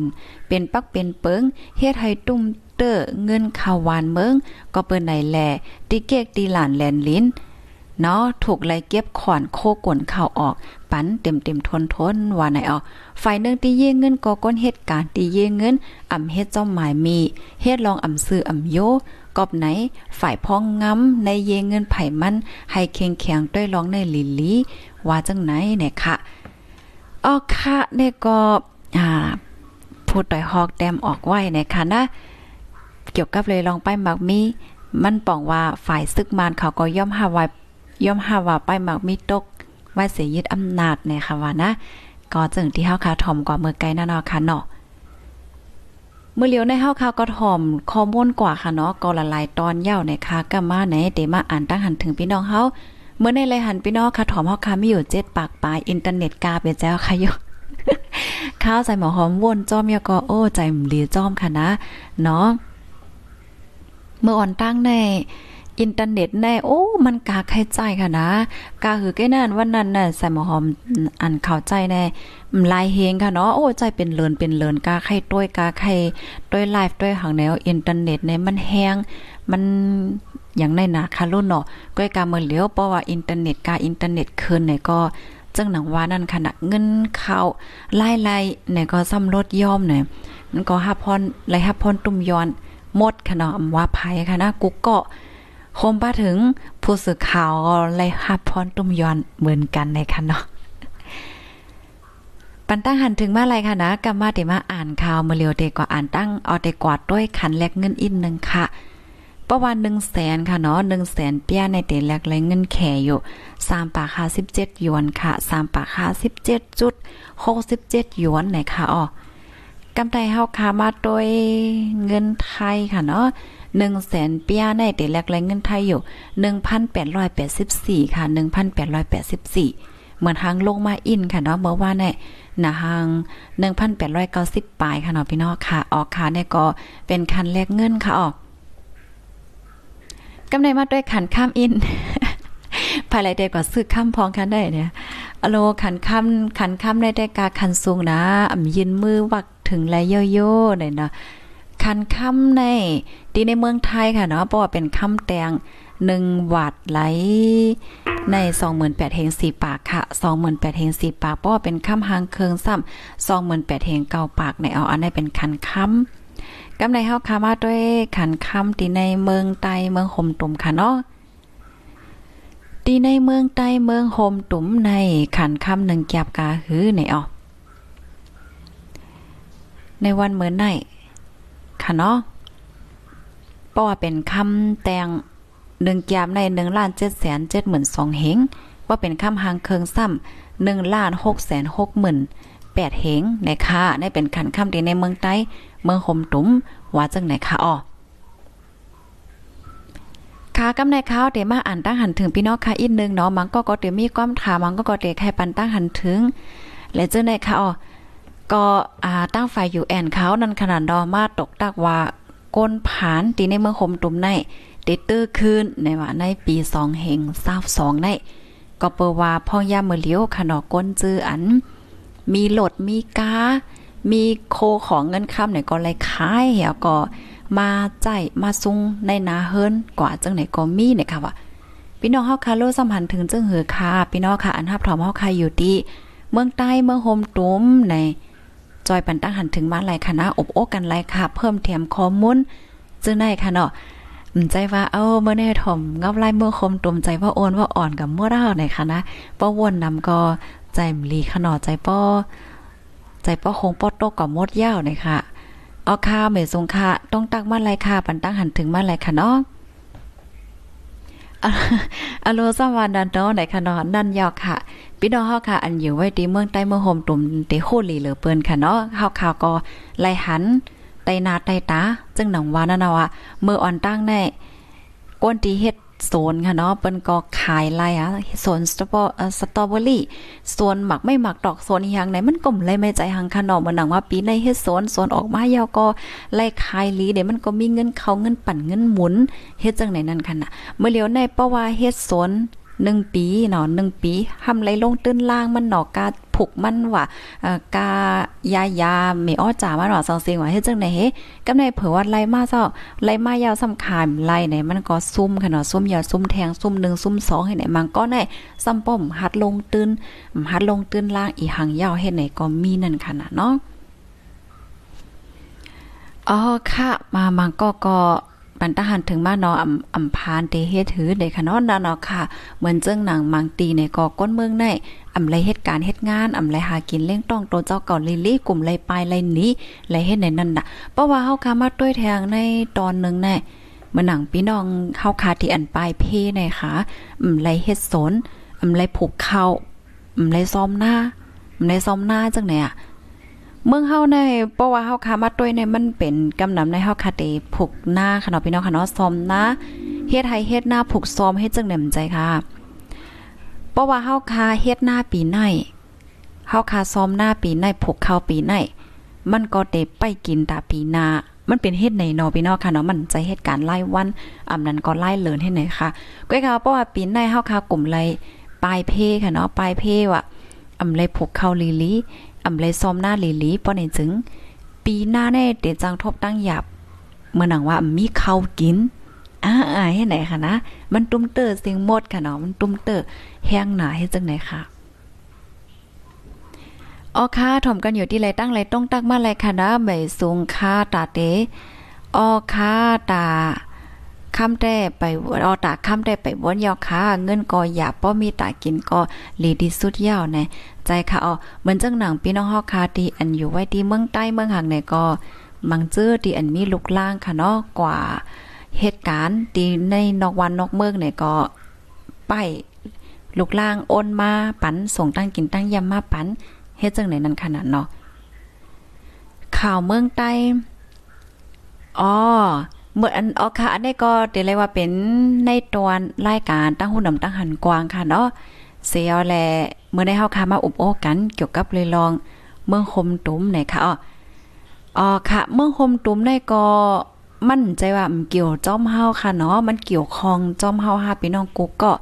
เป็นปักเป็นเปิงเฮ็ดให้ตุ้มเตอเงินข่าววานเมืองก็เปิ้นไหนแลตีเก๊กตีหลานแลนลิน เนาะถูกไล่เก็บขอนโคกวนข้าวออก ปันเต็มเต็มทนทนว่าไหนเอาฝ่ายหนึ่งตีเย่เงินก็ก้นเหตุการณ์ตีเย่เงินอ่ำเฮ็ดเจ้าหมายมีเฮ็ดลองอ่ำซื้ออ่ำโยกอบไหน ฝ่ายพ้องงำในเยเงินไผ่มัน ให้เค็งแข็งด้วยลองในลิลีว่าจังไหนเนี่ยค่ะออค่ะเนี่ยก็อ่าพูดต่อยฮอกแดมออกไว้เนี่ยค่ะนะ เกี่ยวกับเลยลองไปมักมีมันปองว่าฝ่ายซึกมานเขาก็ย่อมหาไว้ ย่อมหาว่าไปหมักมีตกไว้เสียยึดอำนาจในค่ะว่านะก็จึงที่เฮาคาถ่อมกว่าเมื่อไกลนั่นเนาะค่ะเนาะเมื่อเลียวในเฮาคาก็ถ่อมข้อมูลกว่าค่ะเนาะก็ละลายตอนยาวในค่ะก็มาไหนเดมาอ่านตั้งหันถึงพี่น้องเฮาเมื่อในเลหันพี่น้องค่ะถ่อมเฮาคามีอยู่7ปากปลายอินเทอร์เน็ตกาเป็นแจ้วค่ะอยู่ข้าวใส่หมอหอมวนจอมยก็โอ้ใจมลีจอมค่ะนะเนาะเมื่ออ่อนตั้งใน อินเทอร์เน็ตแน่โอ้มันกาใครใจค่ะนะกาคือแก่นั่นวันนั้นน่ะใส่หมอหอมอันเข้าใจแน่ลายเฮงค่ะเนาะโอ้ใจเป็นเลินเป็นเลินกาใครต้วยกาใครต้วยไลฟ์ต้วยหางแนวอินเทอร์เน็ตเนี่ยมันแห้งมันอย่างในหนาคารุ่นเนาะก้อยกาเมือเหลียวเพราะว่าอินเทอร์เน็ตกาอินเทอร์เน็ตคืนเนี่ยก็จังหนังว่านั่นขณะเงินเข้าไล่ไล่เนี่ยก็ซ้ำรถย่อมเนี่ยมันก็ฮับพรไล่ฮับพรตุ่มย้อนหมดค่ะเนาะว่าภัยค่ะนะกุ๊กเกาะ คมป้าถึงผู้สื่อข่าวเลยฮับพรตุ้มยอนเหมือนกันในคันเนาะปันตั้งหันถึงมาไรค่ะนะกำมาเดมาอ่านข่าวมาเลียวเดกว่าอ่านตั้งเอาเดกว่าด้วยขันแลกเงินอินหนึ่งค่ะประวัน1 0 0 0 0 0ค่ะเนาะ1 0 0 0 0 0เปียในเตแลกเลยเงินแขอยู่3ปากค่า17หยวนค่ะ3ปากค่า17.67หกสิบเจ็ดยวนไหนค่ะอ๋อ กำไรเฮาคามาโดยเงินไทยค่ะเนาะ1 0 0 0 0เปียในเตแลกเลยเงินไทยอยู่1,884ค่ะ1,884เหมือนทางลงมาอินค่ะเนาะเมื่อว่าเนี่ยนะหาง1,890ปลายค่ะเนาะพี่น้องค่ะ ออกค่ะเนี่ยก็เป็นคันแลกเงินค่ะออกกำไรมาด้วยขันข้ามอิน ภายไรเดกว่าซื้อข้ามพองคันได้เนี่ยอโลขันข้ามขันข้ามได้ได้กาขันสูงนะอ่ำยืนมือวักถึงไรโยโย่เนี่ยนะคันค่ำในดีในเมืองไทยค่ะเนาะเพราะว่าเป็นค่ำแตงหนึ่งวัดไหลในสองหมื่นแปดเฮงสี่ปากค่ะสองหมื่นแปดเฮงสี่ปากเพราะว่าเป็นค่ำหางเคืองซ้ำสองหมื่นแปดเฮงเก้าปากในเอาอันนี้เป็นคันค่ำกำในเฮาคามาด้วยขันค่ำตีในเมืองไตเมืองห่มตุ่มค่ะเนาะ ตีในเมืองใต้เมืองโฮมตุ่มในขันคำหนึ่งแกบกาหือในออกในวันเหมือนไหนค่ะเนาะเพราะว่าเป็นคำแตงหนึ่งแกบในหนึ่งล้านเจ็ดแสนเจ็ดหมื่นสองเฮงว่าเป็นคำหางเคิงซ้ำหนึ่งล้านหกแสนหกหมื่นแปดเฮงในค่ะในเป็นขันคำดีในเมืองใต้เมืองโฮมตุ่มว่าจังไหนค่ะอ๋อ ค่ะกำในข้าวเดี๋ยวมาอ่านตั้งหันถึงพี่น้องค่ะอีกนึงเนาะมันก็ก็เดี๋ยวมีความถามมันก็ก็เดี๋ยวใครปันตั้งหันถึง และเจ้าในค่ะอ๋อก็อ่าตั้งฝ่ายอยู่แอนเขานั่นขนาดดอมาตกตักว่าก้นผานตีในเมืองคมตุ่มในติดตื้อคืนในว่าในปี2เฮง22ในก็เปว่าพ่อยามมือเลี้ยวขนอก้นจื้ออัน มีหลดมีกา มีโคของเงินคำเนี่ยก็เลยขายเหี่ยก็ มาใจมาซุงในนาเฮิรนกว่าจังไหนก็มีเนี่ยค่ะว่าพี่น้องเฮาคาโลสัมพันธ์ถึงจึงหือค่ะพี่น้องค่ะอันทับถอมเฮาคาอยู่ที่เมืองใต้เมืองโฮมตุ้มในจอยปันตั้งหันถึงมาหลายคณะอบโอ้กันหลายค่ะ เพิ่มแถมข้อมูลจึงได้ค่ะเนาะใจว่าเอ้าเมื่อแน่ถ่อมงับไล่เมื่อคมตุมใจว่าโอนว่าอ่อนกับเมื่อราไหนคะนะป้อวนนำก็ใจมลีขนอใจป้อใจป้อคงป้อโตกับมดยาวเลยค่ะ เอาค่าเมสงค่ะต้องตักมาไรค่ะปันตั้งหันถึงมาไรค่ะเนาะอโลสวัสดันเนาะไหนค่ะนาะนั่นยอค่ะพี่น้องเฮาค่ะ อันอยู่ไว้ที่เมืองใต้เมืองโฮมตุ่มเตโคลีเหลือเปิ้นค่ะเนาะเฮาข่าวก็ไลหันไตนาไตตา จึงหนังวานั่นน่ะว่าเมื่ออ่อนตั้งแน่ก้นตีเฮ็ด โซนค่ะเนาะเปิ้นก็ขายไล่อะโซนสตรอเบอร์สตรอเบอรี่โซนหมักไม่หมักดอกโซนอีหยังไหนมันกลมเลยไม่ใจหังค่ะเนาะเหมือนหนังว่าปีในเฮ็ดโซนโซนออกมายาวก็ไล่ขายลีเดี๋ยวมันก็มีเงินเขาเงินปั่นเงินหมุนเฮ็ดจังไหนนั่นค่ะน่ะเมื่อเลียวในเพราะว่าเฮ็ดโซน หนึ่งปีเนาะหนึ่งปีทำไรลงตื้นล่างมันหนอกกาผูกมันว่าเอ่อกายายาเมอ้อจ่ามาหนอสังเสียงว่าเฮ็ดจังไหนเฮกำในเผื่อว่าไรมาเจ้าไรมายาวสำคัญไรไหนมันก็ซุ่มค่ะเนาะซุ่มยาซุ่มแทงซุ่ม1ซุ่ม2ให้ไหนมันก็ได้ซ้ำป้อมหัดลงตื้นหัดลงตื้นล่างอีหังยาวเฮ็ดไหนก็มีนั่นค่ะเนาะอ๋อค่ะมามังก็ก็ ปันตาหันถึงมาเนาะอำอำพานเตเฮ็ดถือในค่ะเนาะเนาะค่ะ เหมือนเจ้งหนังมังตีในกอก้นเมืองในอำไรเหตุการณ์เฮ็ดงานอำไรหากินเล่งต้องโตเจ้าเก่าลิลี่กลุ่มไรปลายไรนี้ไรเฮ็ดในนั่นน่ะเพราะว่าเฮาคามาด้วยแทงในตอนนึงแน่เมื่อหนังพี่น้องเฮาคาที่อันปลายเพในค่ะอำไรเฮ็ดสนอำไรผูกเข้าอำไรซ้อมหน้าอำไรซ้อมหน้าจังไหนอะ เมืองเฮาในเพราะว่าเฮาคามาด้วยในมันเป็นกำนำในเฮาคาเตผูกหน้าค่ะเนาะพี่น้องค่ะเนาะซ้อมน้าเฮ็ดให้เฮ็ดหน้าผูกซ้อมเฮ็ดจังได๋มใจค่ะเพราะว่าเฮาคาเฮ็ดหน้าปีไหนเฮาคาซ้อมหน้าปีไหนผูกเข้าปีไหนมันก็เตไปกินตาปีหน้ามันเป็นเฮ็ดในนอพี่น้องค่ะเนาะมันใจเหตุการณ์ไล่วันอำนั้นก็ไล่เลินให้ไหนค่ะก้อยค่ะเพราะว่าปีไหนเฮาคากลุ่มไรปลายเพค่ะเนาะปลายเพว่ะอำไรผูกเข้าลีลี อำเลยซ้อมหน้าลีลีป้อในจึง ปีหน้าแน่เดจังทบตั้งหยับเมื่อหนังว่ามีข้าวกินอ่าให้ไหนคะนะ มันตุ้มเตอร์เสียงหมดค่ะเนาะมันตุ้มเตอร์แห้งหนาให้จังไหนค่ะออค่าถ่อมกันอยู่ที่ไรตั้งไรต้องตักมาไรค่ะนะใบสูงค่าตาเตออค่าตา คำได้ไปออตาคำได้ไปวนยอค่ะเงินก็อย่าป้อมีตากินก็ลีดีสุดยาวน่ใจค่ะอ๋อเหมือนจังหนังพี่น้องฮอกคาที่อันอยู่ไว้ที่เมืองใต้เมืองหังเนี่ยก็มังเจอที่อันมีลูกล่างค่ะเนาะกว่าเหตุการณ์ที่ในนอกวันนอกเมืองเนี่ยก็ไปลูกล่างโอนมาปันส่งตั้งกินตั้งยำมาปันเฮ็ดจังไหนนั้นขนาดเนาะข่าวเมืองใต้อ๋อ เมื่ออันออค่ะอันนี้ก็เดี๋ยวเลยว่าเป็นในตัวรายการตั้งหุ่นนำตั้งหันกวางค่ะเนาะเสียวแลเมื่อได้เฮาค่ะมาอุบโอ้กันเกี่ยวกับเลยลองเมืองคมตุ้มไหนค่ะอ๋ออ๋อค่ะ เมืองคมตุ้มได้ก็มั่นใจว่ามันเกี่ยวจอมเฮาค่ะเนาะมันเกี่ยวข้องจอมเฮาหาพี่น้องกุ๊กก็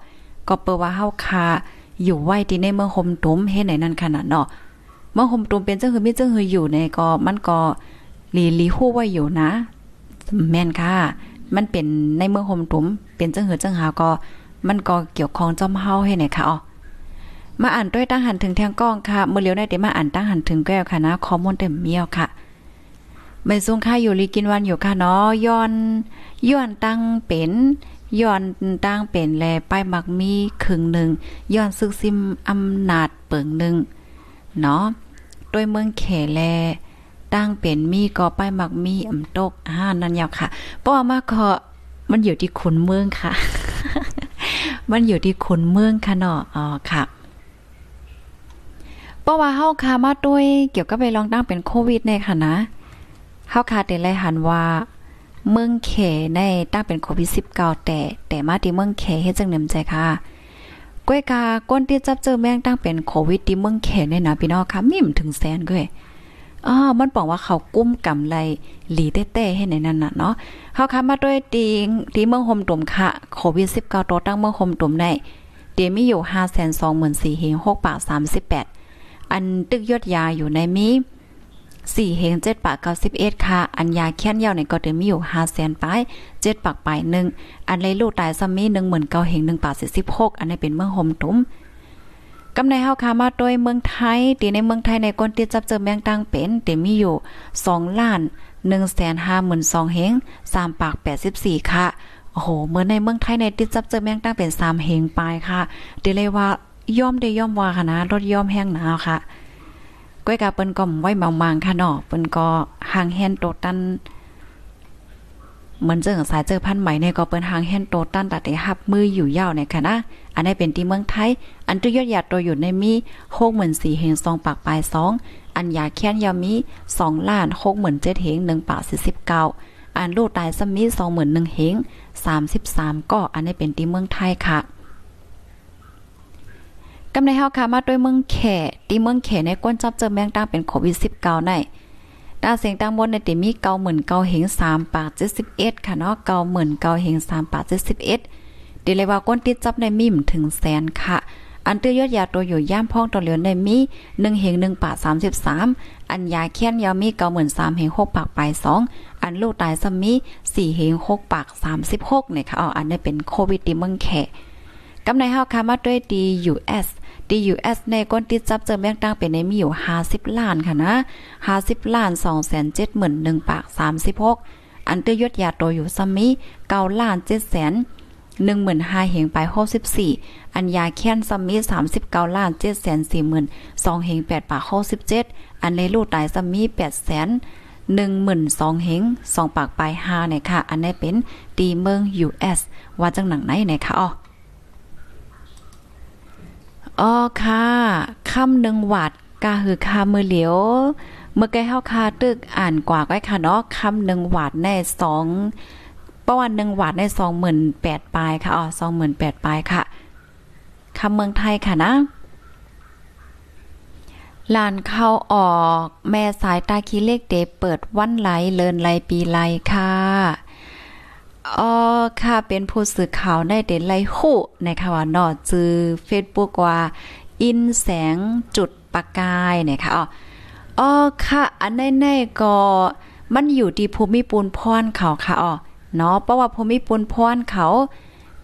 ก็เปิดว่าเฮาค่ะอยู่ไว้ที่ในเมืองคมตุ้มเฮ็ดไหนนั่นขนาดเนาะเมืองคมตุ้มเป็นเจังคือมีจังคืออยู่ในก็มันก็ลีลีฮู้ไว้อยู่นะ แม่นค่ะ มันเป็นในเมืองโฮมตุ้มเป็นจังหือจังหาก็ มันก็เกี่ยวข้องจอมเฮาให้ไหนค่ะอ๋อมาอ่านด้วยตั้งหันถึงแทงกล้องค่ะเมื่อเลี้ยวได้เดี๋ยวมาอ่านตั้งหันถึงแก้วค่ะนะข้อมูลเต็มเมียวค่ะไม่ซุงค่าอยู่ลีกินวันอยู่ค่ะเนาะย้อนย้อนตั้งเป็นย้อนตั้งเป็นแลป้ายมักมีครึ่งหนึ่งย้อนซึกซิมอำนาจเปิงหนึ่งเนาะโดยเมืองเขแล ตั้งเป็นมีก็ป้ายมักมีอำตกอ่านั่นยาวค่ะเพรามาก็มันอยู่ที่ขุนเมืองค่ะ มันอยู่ที่ขุนเมืองค่ะเนาะอ๋อค่ะเพราะว่าเฮาคามาด้วยเกี่ยวกับไปลองตั้งเป็นโควิดในค่ะนะเฮาคาเตไลหันว่าเมืองเขในตั้งเป็นโควิด19แต่แต่มาที่เมืองเขเฮ็ดจังเนิมใจค่ะก้วยกาก้นที่จับเจอแม่งตั้งเป็นโควิดที่เมืองเขเนี่ยนะพี่น้องค่ะมีมถึงแสนก้วย อ๋อมันบอกว่าเขากุ้มกำไรหลีเต้ๆให้ในนั้นน่ะเนาะเฮาค้ามาด้วยตีที่เมืองโฮมตุ่มค่ะโควิด19ตัวตั้งเมืองโฮมตุ่มได้เดี๋ยวมีอยู่524,000เฮง6ปาก38 อันตึกยอดยาอยู่ในมี4เฮง7ปาก91ค่ะ อันยาแค้นยาวในก็เดมีอยู่5แสนปลาย7ปากปลาย1อันเลยลูกตายซัมมี19,000เฮง1ปาก46อันนี้เป็นเมืองโฮมตุ่ม กำในเฮาคามาโดยเมืองไทยตีในเมืองไทยในก้นติดจับเจอแมงตังเป็นตีมีอยู่2ล้าน152,000เฮง3ปาก 84 ค่ะ โอ้โห เมื่อในเมืองไทยในติดจับเจอแมงตังเป็น3เฮงปลายค่ะเดี๋ยวเลยว่าย่อมได้ย่อมว่าค่ะนะรถย่อมแห้งหนาวค่ะก้อยกาเปิ้นก็ไว้เมางๆค่ะเนาะเปิ้นก็ห่างแฮนโตตัน เหมือนเจอสายเจอพันใหม่เนี่ยก็เปิ้นหางแฮนโตตันตัดได้ฮับมืออยู่ยาวเนี่ยค่ะนะอันนี้เป็นที่เมืองไทย อันตุยอดยาตัวอยู่ในมี64,000เฮง2ปากปลาย2อันยาแค้นยามี2ล้าน67,000เจ็ดเฮง1ปาก49อันลูกตายซัมมี21,000เฮง33ก็อันนี้เป็นที่เมืองไทยค่ะกำในเฮาค่ะมาด้วยเมืองแขที่เมืองแขในก้นจับเจอแมงตั้งเป็นโควิด19ใน ตาเสียงตั้งบนในติมีเก้าหมื่นเก้าเหงสามปากเจ็ดสิบเอ็ดค่ะเนาะเก้าหมื่นเก้าเหงสามปากเจ็ดสิบเอ็ดเดี๋ยวเลยว่าก้นติดจับในมีมถึงแสนค่ะ อันเตยอดยาตัวอยู่ย่ามพ้องตัวเหลือในมีหนึ่งเหงหนึ่งปากสามสิบสามอันยาแค้นยามีเก้าหมื่นสามเหงหกปากปลายสองอันลูกตายซัมมีสี่เหงหกปากสามสิบหกเนี่ยค่ะอ๋ออันนี้เป็นโควิดที่เมืองแขกกำในเฮาค่ะมาด้วยดียูเอส DUS ในก้นติดจับเจอแมงตั้งเป็นในมีอยู่50ล้านค่ะนะ50ล้าน271,000ปาก36อันเตยดยาโตอยู่ซัมมี9ล้าน7แสน15,000เหงไป64อันยาแค้นซัมมี39ล้าน7แสน40,000 2เหง8ปาก67อันในลูตายซัมมี8แสนหนึ่งหมื่นสองเฮงสองปากปลายห้าเนี่ยค่ะ อันนี้เป็นตีเมือง US ว่าจังหนังไหนเนี่ยค่ะอ๋อ อ๋อค่ะคำหนึ่งวัดกาหือคามือเหลียวเมื่อไกเฮาคาตึกอ่านกว่าไว้ค่ะเนาะคำหนึ่งวัดในสองประวันหนึ่งวัดในสองหมื่นแปดปลายค่ะอ๋อสองหมื่นแปดปลายค่ะคำเมืองไทยค่ะนะลานเข้าออก แม่สายตาคีเลขเดเปิดวันไหลเลินไหลปีไหลค่ะ อ๋อค่ะเป็นผู้สื่อข่าวได้เด่นไลคู่นะคะว่านอจือเฟซบุ๊กว่า อินแสงจุดประกายนะคะอ๋ออ๋อค่ะอันแน่ๆก็มันอยู่ที่ภูมิปูนพรเขาค่ะอ๋อเนาะเพราะว่าภูมิปูนพรเขา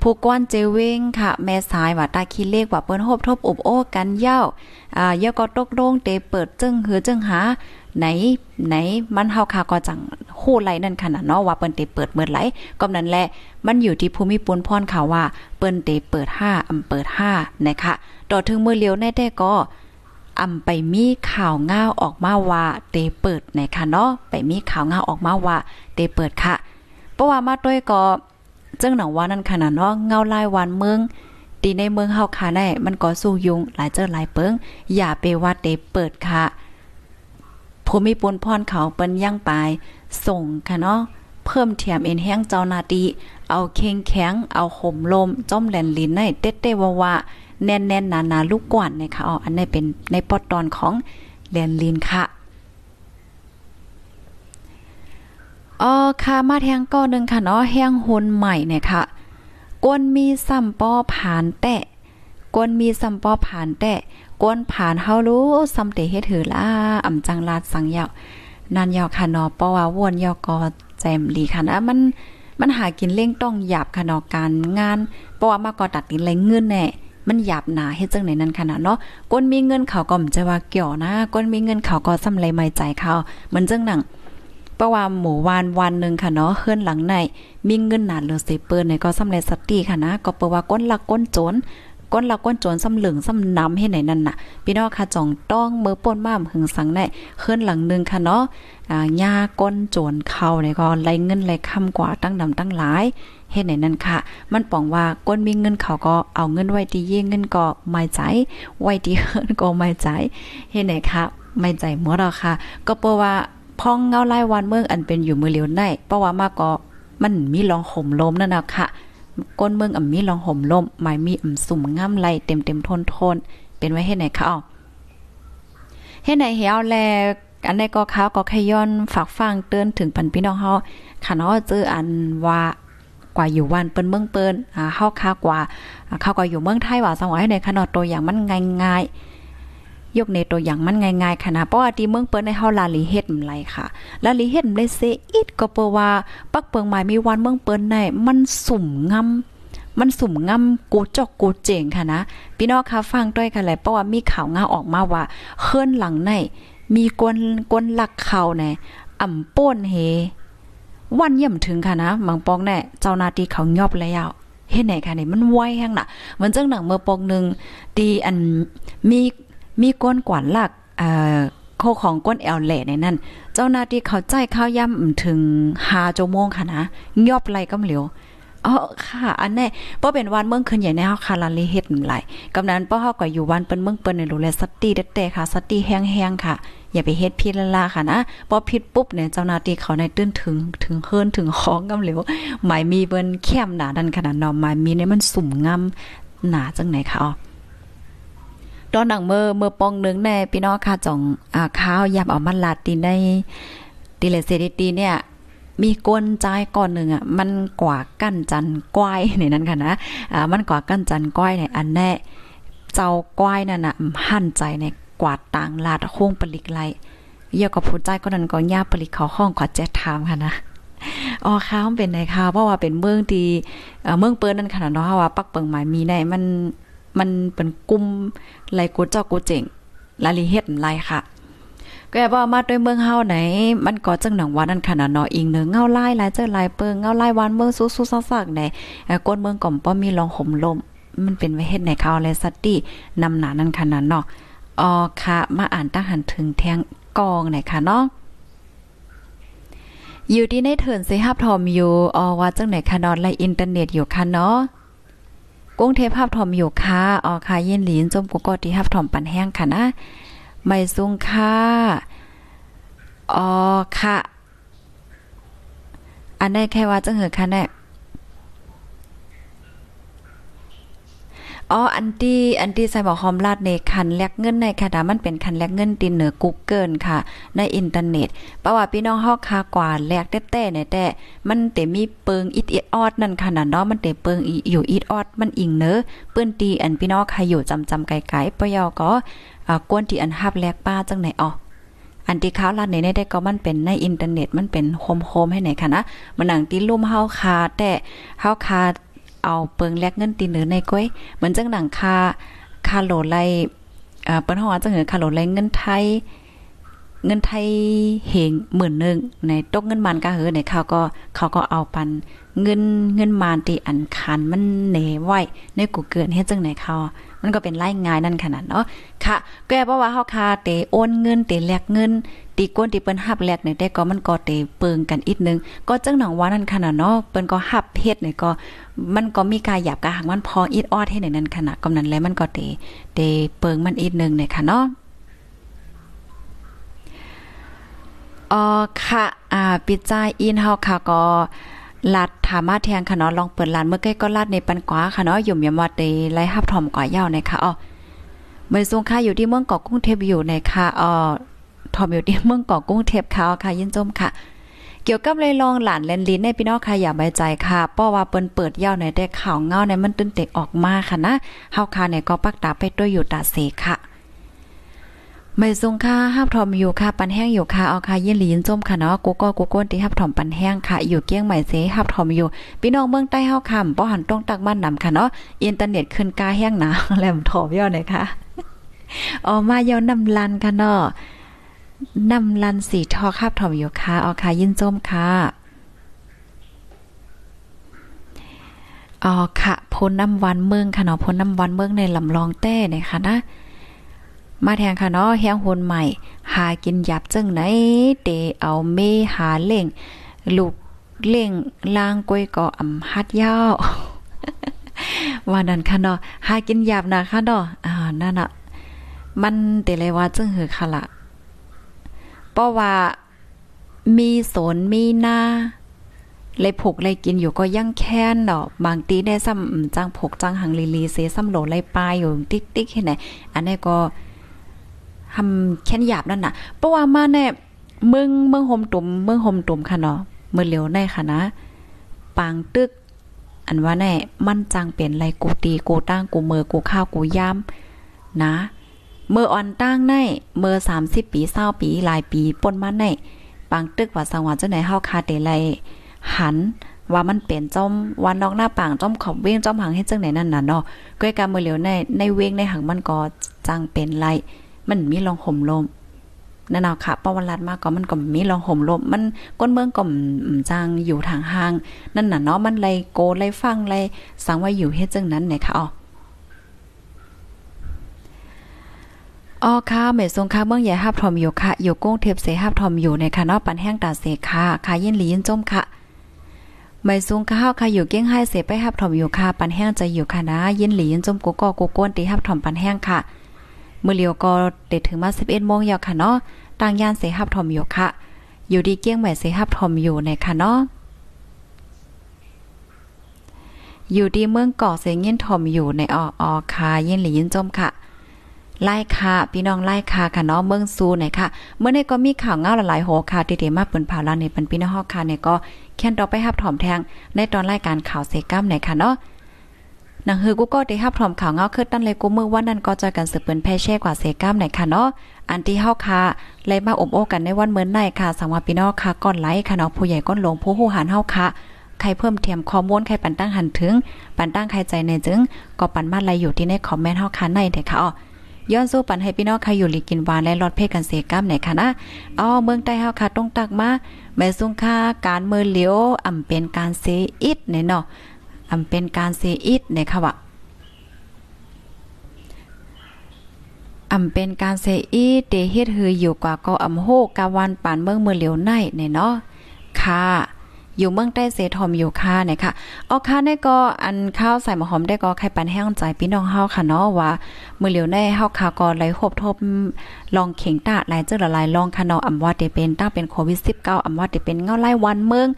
ผู้ก้อนเจเวงค่ะ แม่สายว่าตาคิเลขว่าเปิ้นโฮบทบอบโอ้กันเย้าอ่าเยาก็ตกลงเตเปิดจึงหือจึงหาไหนไหนมันเฮาค่ะก็จังฮู้ไหลนั่นขนาดเนาะว่าเปิ้นเตเปิดเมื่อไหลก็นั้นแหละมันอยู่ที่ภูมิปุนพรค่ะว่าเปิ้นเตเปิด5อำเปิด5นะคะต่อถึงมือเลียวในแต่ก็อำไปมีข่าวง่าออกมาว่าเตเปิดนะคะเนาะไปมีข่าวง่าออกมาว่าเตเปิดค่ะเพราะว่ามาด้วยก็ จึงหนังว่านั่นขนาดเนาะเงาลายวันเมืองตีในเมืองเฮาค่ะได้มันก็สู้ยุงหลายเจอหลายเปิงอย่าไปวัดเดเปิดค่ะภูมิปนพรเขาเปิ้นย่างปลายส่งค่ะเนาะเพิ่มเทียมเอ็นแห้งเจ้านาตีเอาเข่งแข็งเอาห่มลมจ้อมแหลนลินในเต้ๆว่าๆแน่นๆหนาๆลูกกวนนะคะอ๋ออันนี้เป็นในปอดตอนของแหลนลินค่ะ อ๋อค่ะมาแทงก้อนหนึ่งค่ะเนาะแห้งหุนใหม่เนี่ยค่ะกวนมีซ้ำป้อผ่านแตะกวนมีซ้ำป้อผ่านแตะกวนผ่านเฮารู้ซ้ำเตเฮ็ดถือล่าอ่ำจังลาดสังยาวนันยาวค่ะเนาะเพราะว่าวนยอกอแจมลีค่ะนะมันมันหากินเล่งต้องหยาบค่ะเนาะการงาน เพราะว่ามาก็ตัดกินไรเงินแน่ มันหยาบหนาเฮ็ดจังไหนนั่นขนาดเนาะก้นมีเงินเขาก็มจะว่าเกี่ยวนะก้นมีเงินเขาก็ซ้ำไรไม่ใจเขาเหมือนจังหนัง เพราะว่าหมู่วานวันหนึ่งค่ะเนาะเฮือนหลังในมีเงินหนาเหลือเสเปิ้นเนี่ยก็ซ้ำไรสติค่ะนะก็เปว่าก้นลักก้นโจรก้นลักก้นโจรซ้ำเหลืองซ้ำน้ำให้ไหนนั่นน่ะพี่น้องค่ะจ่องต้องมือป่นม่ามหึงสังในเฮือนหลังนึงค่ะเนาะอ่าหญ้าก้นโจรเข้าเนี่ยก็ไล่เงินไล่คำกว่าตั้งดำตั้งหลายเฮ็ดไหนนั่นค่ะ มันปองว่าก้นมีเงินเขาก็เอาเงินไว้ที่เย่เงินก็ไม่ใจ ไว้ที่เฮือนก็ไม่ใจเฮ็ดไหนค่ะไม่ใจหมดหรอกค่ะ ก็เพราะว่า พองเงาไล่วันเมืองอันเป็นอยู่มือเหลียวได้เพราะว่ามากก็มันมีรองห่มลมนั่นนะค่ะก้นเมืองอ่ำมีรองห่มลมหมายมีอ่ำสุ่มง่ำไล่เต็มเต็มทนทนเป็นไว้เฮ็ดไหนคะอ๋อเฮ็ดไหนเหี่ยวแลอันใดก็ข้าวก็ขย้อนฝากฟังเตือนถึงปันพี่น้องเฮาค่ะเนาะเจออันว่ากว่าอยู่วันเปิ้นเมืองเปิ้นอ่าเฮาค่ากว่าเขาก็อยู่เมืองไทยว่าสังว่าให้ในขนาดตัวอย่างมันง่ายๆ ยกในตัวอย่างมันง่ายๆค่ะนะเพราะว่าที่เมืองเปิ้นในเฮาลาลีเฮ็ดมไรค่ะลาลีเฮ็ดมได้เซอิดก็เปว่าปักเปิงหมายมีวันเมืองเปิ้นในมันสุ่มงำมันสุ่มงำกูจอกกูเจ๋งค่ะนะพี่น้องคะฟังด้วยกันแหละเพราะว่ามีข่าวงาออกมาว่าเคลื่อนหลังในมีกวนกวนหลักเขาแน่อ่ำป้นเฮวันย่ำถึงค่ะนะบางปองแน่เจ้านาทีเขายอบแล้วเฮ็ดไหนค่ะนี่มันไวแฮงน่ะเหมือนจังหนังเมื่อปองนึงตีอันมี มีก้นกวานลักเอ่อโคของก้นแอลแหล่ในนั้น เจ้าหน้าที่เขาใจข้าวย่ำถึง5ชั่วโมงค่ะนะยอบไรก็เหลียวอ๋อค่ะ อันแน่เพราะเป็นวันเมืองคืนใหญ่ในเฮาคาลาลีเฮ็ดหลายกำนั้นเพราะเฮาก็อยู่วันเปิ้นเมืองเปิ้นในดูแลสติเด็ดๆค่ะ สติแห้งๆค่ะ อย่าไปเฮ็ดผิดละลาค่ะนะพอผิดปุ๊บเนี่ยเจ้าหน้าที่เขาในตื้นถึงถึงเฮิรนถึงของกำเหลวหมายมีเบิ่นแคมหนาดันขนาดนาะหมายมีเนี่ยมันสุ่มงำหนาจังไหนคะอ๋อ ตอนหนังเมื่อเมื่อปองนึงแน่พี่น้องค่ะจ่องอ่าข้าวยำเอามันลาดตีในตีเลเซดิตีเนี่ย มีกวนใจก่อนหนึ่งอะมันกว่ากั้นจันก้อยในนั้นค่ะนะอ่ามันกว่ากั้นจันก้อยเนี่ยอันแน่เจ้าก้อยนั่นน่ะหั่นใจในกวาดต่างลาดโค้งปลิกไลเยอะกับผู้ใจก็นั้นก็ย่าปลิกเขาห้องขอแจ๊ถามค่ะนะอ๋อค่ะมันเป็นไงค่ะเพราะว่าเป็นเมืองที่เมืองเปิ้นนั่นขนาดเนาะว่าปักเปิงหมายมีในมัน มันเป็นกลุ่มไหลกูเจ้ากูเจ๋งลาลีเฮ็ดไรค่ะก็แบ่ามาด้วยเมืองเฮาไหน มันก็จังหนังวานั่นขนาดนาะอิงเนึงเงาไลายหลายเจอหลายเปิงเงาไลายวันเมืองสู้ๆซักๆไหนก้นเมืองก่อมป้อมีรองห่มลม มันเป็นไว้เฮ็ดในเขาและสัตินำหนานั่นขนาดนาะอ๋อค่ะมาอ่านตั้งหันถึงแทงกองไหนค่ะเนาะอยู่ที่ในเถินเซฮับทอมอยู่อ๋อว่าจังไหนคะนอนไลอินเทอร์เน็ตอยู่ค่ะเนาะ กุ้งเทพภาพถอมอยู่ค่ะอ๋อค่ะเย็นหลินจมกุกอที่ภาพถอมปันแห้งค่ะนะไม่ซุงค่ะอ๋อค่ะ อันนี้แค่ว่าจะเหอค่ะเนี่ย อ๋ออันที่อันที่ใส่บอกคอมลาดในคันแลกเงินในค่ะดามันเป็นคันแลกเงินตินเหนือ Google ค่ะ ในอินเทอร์เน็ตเพราะว่าพี่น้องเฮาคากว่าแลกแต้ๆเนี่ยแต่มันเตมีเปิงอิดอิดออดนั่นค่ะน่ะเนาะมันเตเปิงอยู่อิดออดมันอิงเนอเปิ้นตีอันพี่น้องใครอยู่จำจำไกลๆปยอก็กวนที่อันฮับแลกป้าจังไหนอ๋ออันที่ข้าวลาดในได้ก็มันเป็นในอินเทอร์เน็ตมันเป็นโฮมๆให้ไหนค่ะนะมันหนังที่ลุ่มเฮาคาแต่เฮาคา เอาเปิงแลกเงินตีเหนือในก้อยเหมือนจังหนังคาคาโหลไลเอ่อเปิ้นฮองว่าจังเหอคาโหลไลเงินไทย เงินไทยเหงหมื่นหนึ่งในตกเงินมันก็เหือในเขาก็เขาก็เอาปัน เงินเงินมานตีอันคันมันเหนไว้ในกูเกินเฮ็ดจังไหนเขามันก็เป็นไล่ง่ายนั่นขนาดเนาะค่ะแกเพราะว่าเฮาคาเตโอนเงินเตแลกเงินตีก้นตีเปิ้นฮับแลกในแต่ก็มันก็เตเปิงกันอีกนึง ก็จังหนังว่านั่นขนาดเนาะเปิ้นก็ฮับเฮ็ดนี่ก็มันก็มีการหยาบกะหังมันพออีดออดให้ในนั้นขนาดกำนั้นแล้วมันก็เตเตเปิงมันอีกนึงเนี่ยค่ะเนาะ อ๋อค่ะ อ่า ปิดใจอินเฮาค่ะก็ลัดถามาแทงค่ะเนาะลองเปิดร้านเมื่อกี้ก็ลัดในปันกว่าค่ะเนาะอยู่ยามว่าเตไล่ฮับถอมก่อยาวในค่ะอ๋อเมื่อทรงค่าอยู่ที่เมืองเกาะกุ้งเทพอยู่ในค่ะอ๋อถอมอยู่ที่เมืองเกาะกุ้งเทพค่ะค่ะ ยินจมค่ะ เกี่ยวกับเลยลองหลานเลนลิ้นในพี่น้องค่ะอย่าใบใจค่ะเพราะว่าเปิ้นเปิดยาวในได้ข่าวเงาในมันตื่นเตกออกมาค่ะนะเฮาค่ะเนี่ยก็ปักตาไปด้วยอยู่ตาเสค่ะ ไม่ทรงค่าฮับถอมอยู่ค่ะปันแห้งอยู่ค่ะเอาค่ะยินหลียินจมค่ะเนาะกูก็กูก้นที่ฮับถอมปันแห้งค่ะ อยู่เกี้ยงใหม่เสฮับถอมอยู่ พี่น้องเมืองใต้เฮาคำบ่หันตรงตักบ้านนำค่ะเนาะอินเทอร์เน็ตขึ้นกาแห้งหนาแหลมถอมย่อหน่อยค่ะออกมาเยาวนำลันค่ะเนาะนำลันสีทอคาบถอมอยู่ค่ะเอาค่ะยินจมค่ะอ๋อค่ะพ้นน้ำวันเมืองค่ะเนาะพ้นน้ำวันเมืองในลำลองแต้เนะคะนะ มาแทงค่ะเนาะแฮงโหนใหม่ หากินหยับจังไหนเตเอาเมหาเล่ง ลูกเล่งล่างกวยก่ออำฮัดยาวว่านั่นค่ะเนาะหากินหยับนะค่ะเนาะอ่านั่นน่ะมันเตเลยว่าจังหือค่ะละเพราะว่ามีสนมีหน้าเลยผกเลยกินอยู่ก็ยังแค้นดอกบางตีได้ซ้ำจังผกจังหังลีลีเซซ้ำโหลเลยปลายอยู่ติ๊กติ๊กแค่ไหนอันนี้ก็ ทำแค้นหยาบนั่นน่ะเพราะว่ามาแน่เมืองเมืองโฮมตุ่มเมืองโฮมตุ่มค่ะเนาะเมื่อเหลียวในค่ะนะปางตึก อันว่าแน่มั่นจังเปลี่ยนไรกูตีกูตั้งกูเมือกูข้าวกูย่านะเมื่ออ่อนตั้งในเมื่อสามสิบปีเศร้าปีหลายปีปนมาในปางตึกว่าสังวาเจ้าไหนเฮาคาเตไลหันว่ามันเป็นจอมวันนอกหน้าปางจอมขอบเว้งจอมหังให้จังไหนนั่นน่ะเนาะก้อยกาเมื่อเหลียวในในเว้งในหังมันก็จังเป็นไร มันมีรองห่มลมนั่นเอาค่ะประวัติรัดมากก็มันก็มีรองห่มลมมันก้นเมืองก็จางอยู่ทางห้าง นั่นน่ะเนาะมันเลยโกเลยฟังเลยสังว่าอยู่เฮ็ดจังนั้นเนี่ยค่ะอ๋ออ๋อค่ะเมสงค่ะเมืองใหญ่ฮับทอมอยู่ค่ะอยู่ก้งเทปเสฮับทอมอยู่ในค่ะเนาะปันแห้งตาเสค่ะค่ะยินหลียินจมค่ะไม่สูงข้าวค่ะอยู่เก้งให้เสไปฮับถอมอยู่ค่ะปันแห้งจะอยู่ค่ะนะยินหลียินจมกูก็กูก้นตีฮับถอมปันแห้งค่ะ มื่อเลียวก็เด็ดถึงมา11โมงยาวค่ะเนาะต่างย่านเสหับถอมอยู่ค่ะ อยู่ดีเกี้ยงใหม่เสหับถอมอยู่ในค่ะเนาะอยู่ดีเมืองเกาะเสงยินถอมอยู่ในอออคายินหลียินจมค่ะ ไล่ค่ะพี่น้องไล่ค่ะค่ะเนาะเมืองซูไหนค่ะ เมื่อในก็มีข่าวเงาหลายๆโหค่ะที่เดมาเปิ้นเผาลาในปันพี่น้องฮอกค่ะเนี่ยก็แค่นต่อไปฮับถอมแทงในตอนรายการข่าวเซกัมไหนค่ะเนาะ นังฮือกูก็ได้รับพร้อมข่าวเงาคือตั้นเลยกูมือว่านั่นก็จะกันสืบเปิ้นแพ่แช่กว่าเซก้ามไหนค่ะเนาะอันที่เฮาค่ะเลยมาอบโอ้กันในวันเมื่อไหนค่ะสังวาพี่น้องค่ะก่อนไลค์ค่ะเนาะผู้ใหญ่ก้นหลวงผู้ฮู้หันเฮาค่ะใครเพิ่มเทียมข้อมูลใครปันตั้งหันถึง ปันตั้งใครใจในจึง ก็ปันมาไลอยู่ที่ในคอมเมนต์เฮาค่ะในเด้ค่ะอ๋อย้อนสู้ปันให้พี่น้องใครอยู่ลีกินหวานและรอดเพศกันเสก้ามไหนค่ะนะอ๋อเมืองใต้เฮาค่ะต้องตักมาแม่สุงค่าการเมือเหลียวอ่ำเป็นการเซอิดเนี่ยเนาะ อ่ำเป็นการเซอิดในค่ะว่าอำเป็นการเซอีเตเฮ็ดฮืออยู่กว่าก็อำโฮกาวันปานเมืองเมือเหลียวในเนี่ยเนาะค่ะ อยู่เมืองใต้เสทอมอยู่ค่ะเนี่ยค่ะออกค่ะได้ก็อันข้าวใส่หมหอมได้ก็ใครปันแห้งใจพี่น้องเฮาค่ะเนาะว่ามือเหลียวในเฮาค่ะก็ไหลคบทบลองเข่งตาหลายเจอหลายลองค่ะเนาะอำว่าได้เป็นตั้งเป็นโควิด19อำว่าได้เป็นเงาไล่วันเมือง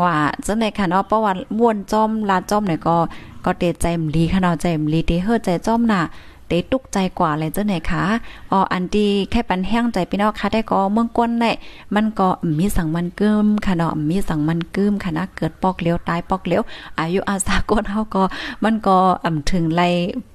ว่าจังได๋ค่ะเนาะเพราะว่าวนจอมลาจอมเนี่ยก็ก็เตใจมลีค่ะเนาะใจมลีเตเฮ็ดใจจอมน่ะ เตตุกใจกว่าเลยเจ้าไหนคะอ๋ออันดีแค่ปันแห้งใจพี่น้องค่ะได้ก็เมืองก้นได้มันก็มีสังมันกึมค่ะเนาะมีสังมันกึมค่ะนะเกิดปอกเลี้ยวตายปอกเลี้ยวอายุอาสาก้นเฮาก็มันก็อ่ำถึงไล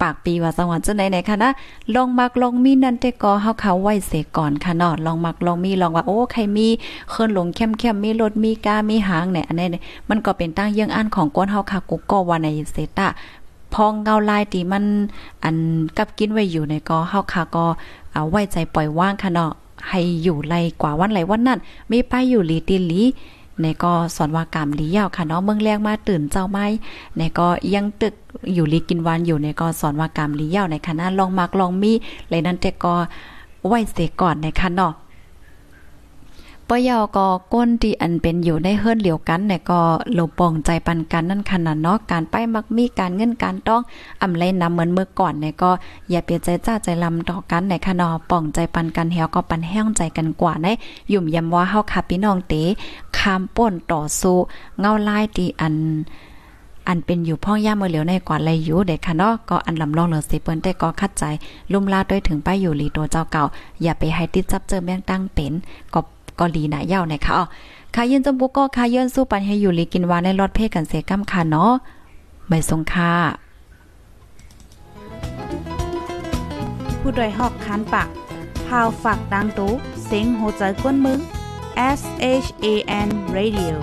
ปากปีว่าสังวันเจ้าไหนไหนค่ะนะลองมักลองมีนั่นแต่ก็เฮาเขาไว้เสก่อนค่ะเนาะลองมักลองมีลองว่าโอ้ใครมีเคลื่อนลงเข้มๆมีรถมีกามีหางเนี่ยอันนี้มันก็เป็นตั้งเยื่องอันของก้นเฮาค่ะกูก็ว่าในเซตา พองเงาลายตีมันอันกับกินไว้อยู่ในก็เฮาค่ะก็เอาไว้ใจปล่อยว่างค่ะเนาะให้อยู่ไรกว่าวันไหลวันนั้นไม่ไปอยู่หลีตีหลีในก็สอนว่ากรรมลียาวค่ะเนาะเมืองแรงมาตื่นเจ้าไม้ในก็ยังตึกอยู่ลีกินวันอยู่ในก็สอนว่ากรรมลียาวในคณะลองมักลองมีเลยนั้นแต่ก็ไว้เสก่อนในคันเนาะ ปยอก็ก้นที่อันเป็นอยู่ในเฮือนเหลียวกันเนี่ยก็โลปองใจปันกันนั่นขนาดเนาะการไปมักมีการเงินการต้องอำไลนำเหมือนเมื่อก่อนเนี่ยก็อย่าเปลี่ยนใจจ้าใจลำต่อกันในคะเนาะป่องใจปันกันเฮวก็ปันแห้งใจกันกว่าในยุ่มยำว่าเฮาค่ะพี่น้องเตคามป่นต่อสู้เงาลายที่อันอันเป็นอยู่พ่อย่าเมื่อเหลียวในกว่าไรอยู่เด็กค่ะเนาะก็อันลำลองเหลือสิเปิ้นแต่ก็คัดใจลุ่มลาด้วยถึงป้ายอยู่หลีตัวเจ้าเก่า อย่าไปให้ติดจับเจอแม่งตั้งเป็นก็ ก็ลีหนาเย้านะคะอ๋อคาเย็นจมบุกก็คาเย็นสู้ปันให้อยู่ลีกินวานในรถเพ่กันเสกัมค่ะเนาะไม่ทรงค่าผู้ดยหอกคันปากพาวฝากดังตู้เสียงโหใจกวนมึง S H A N Radio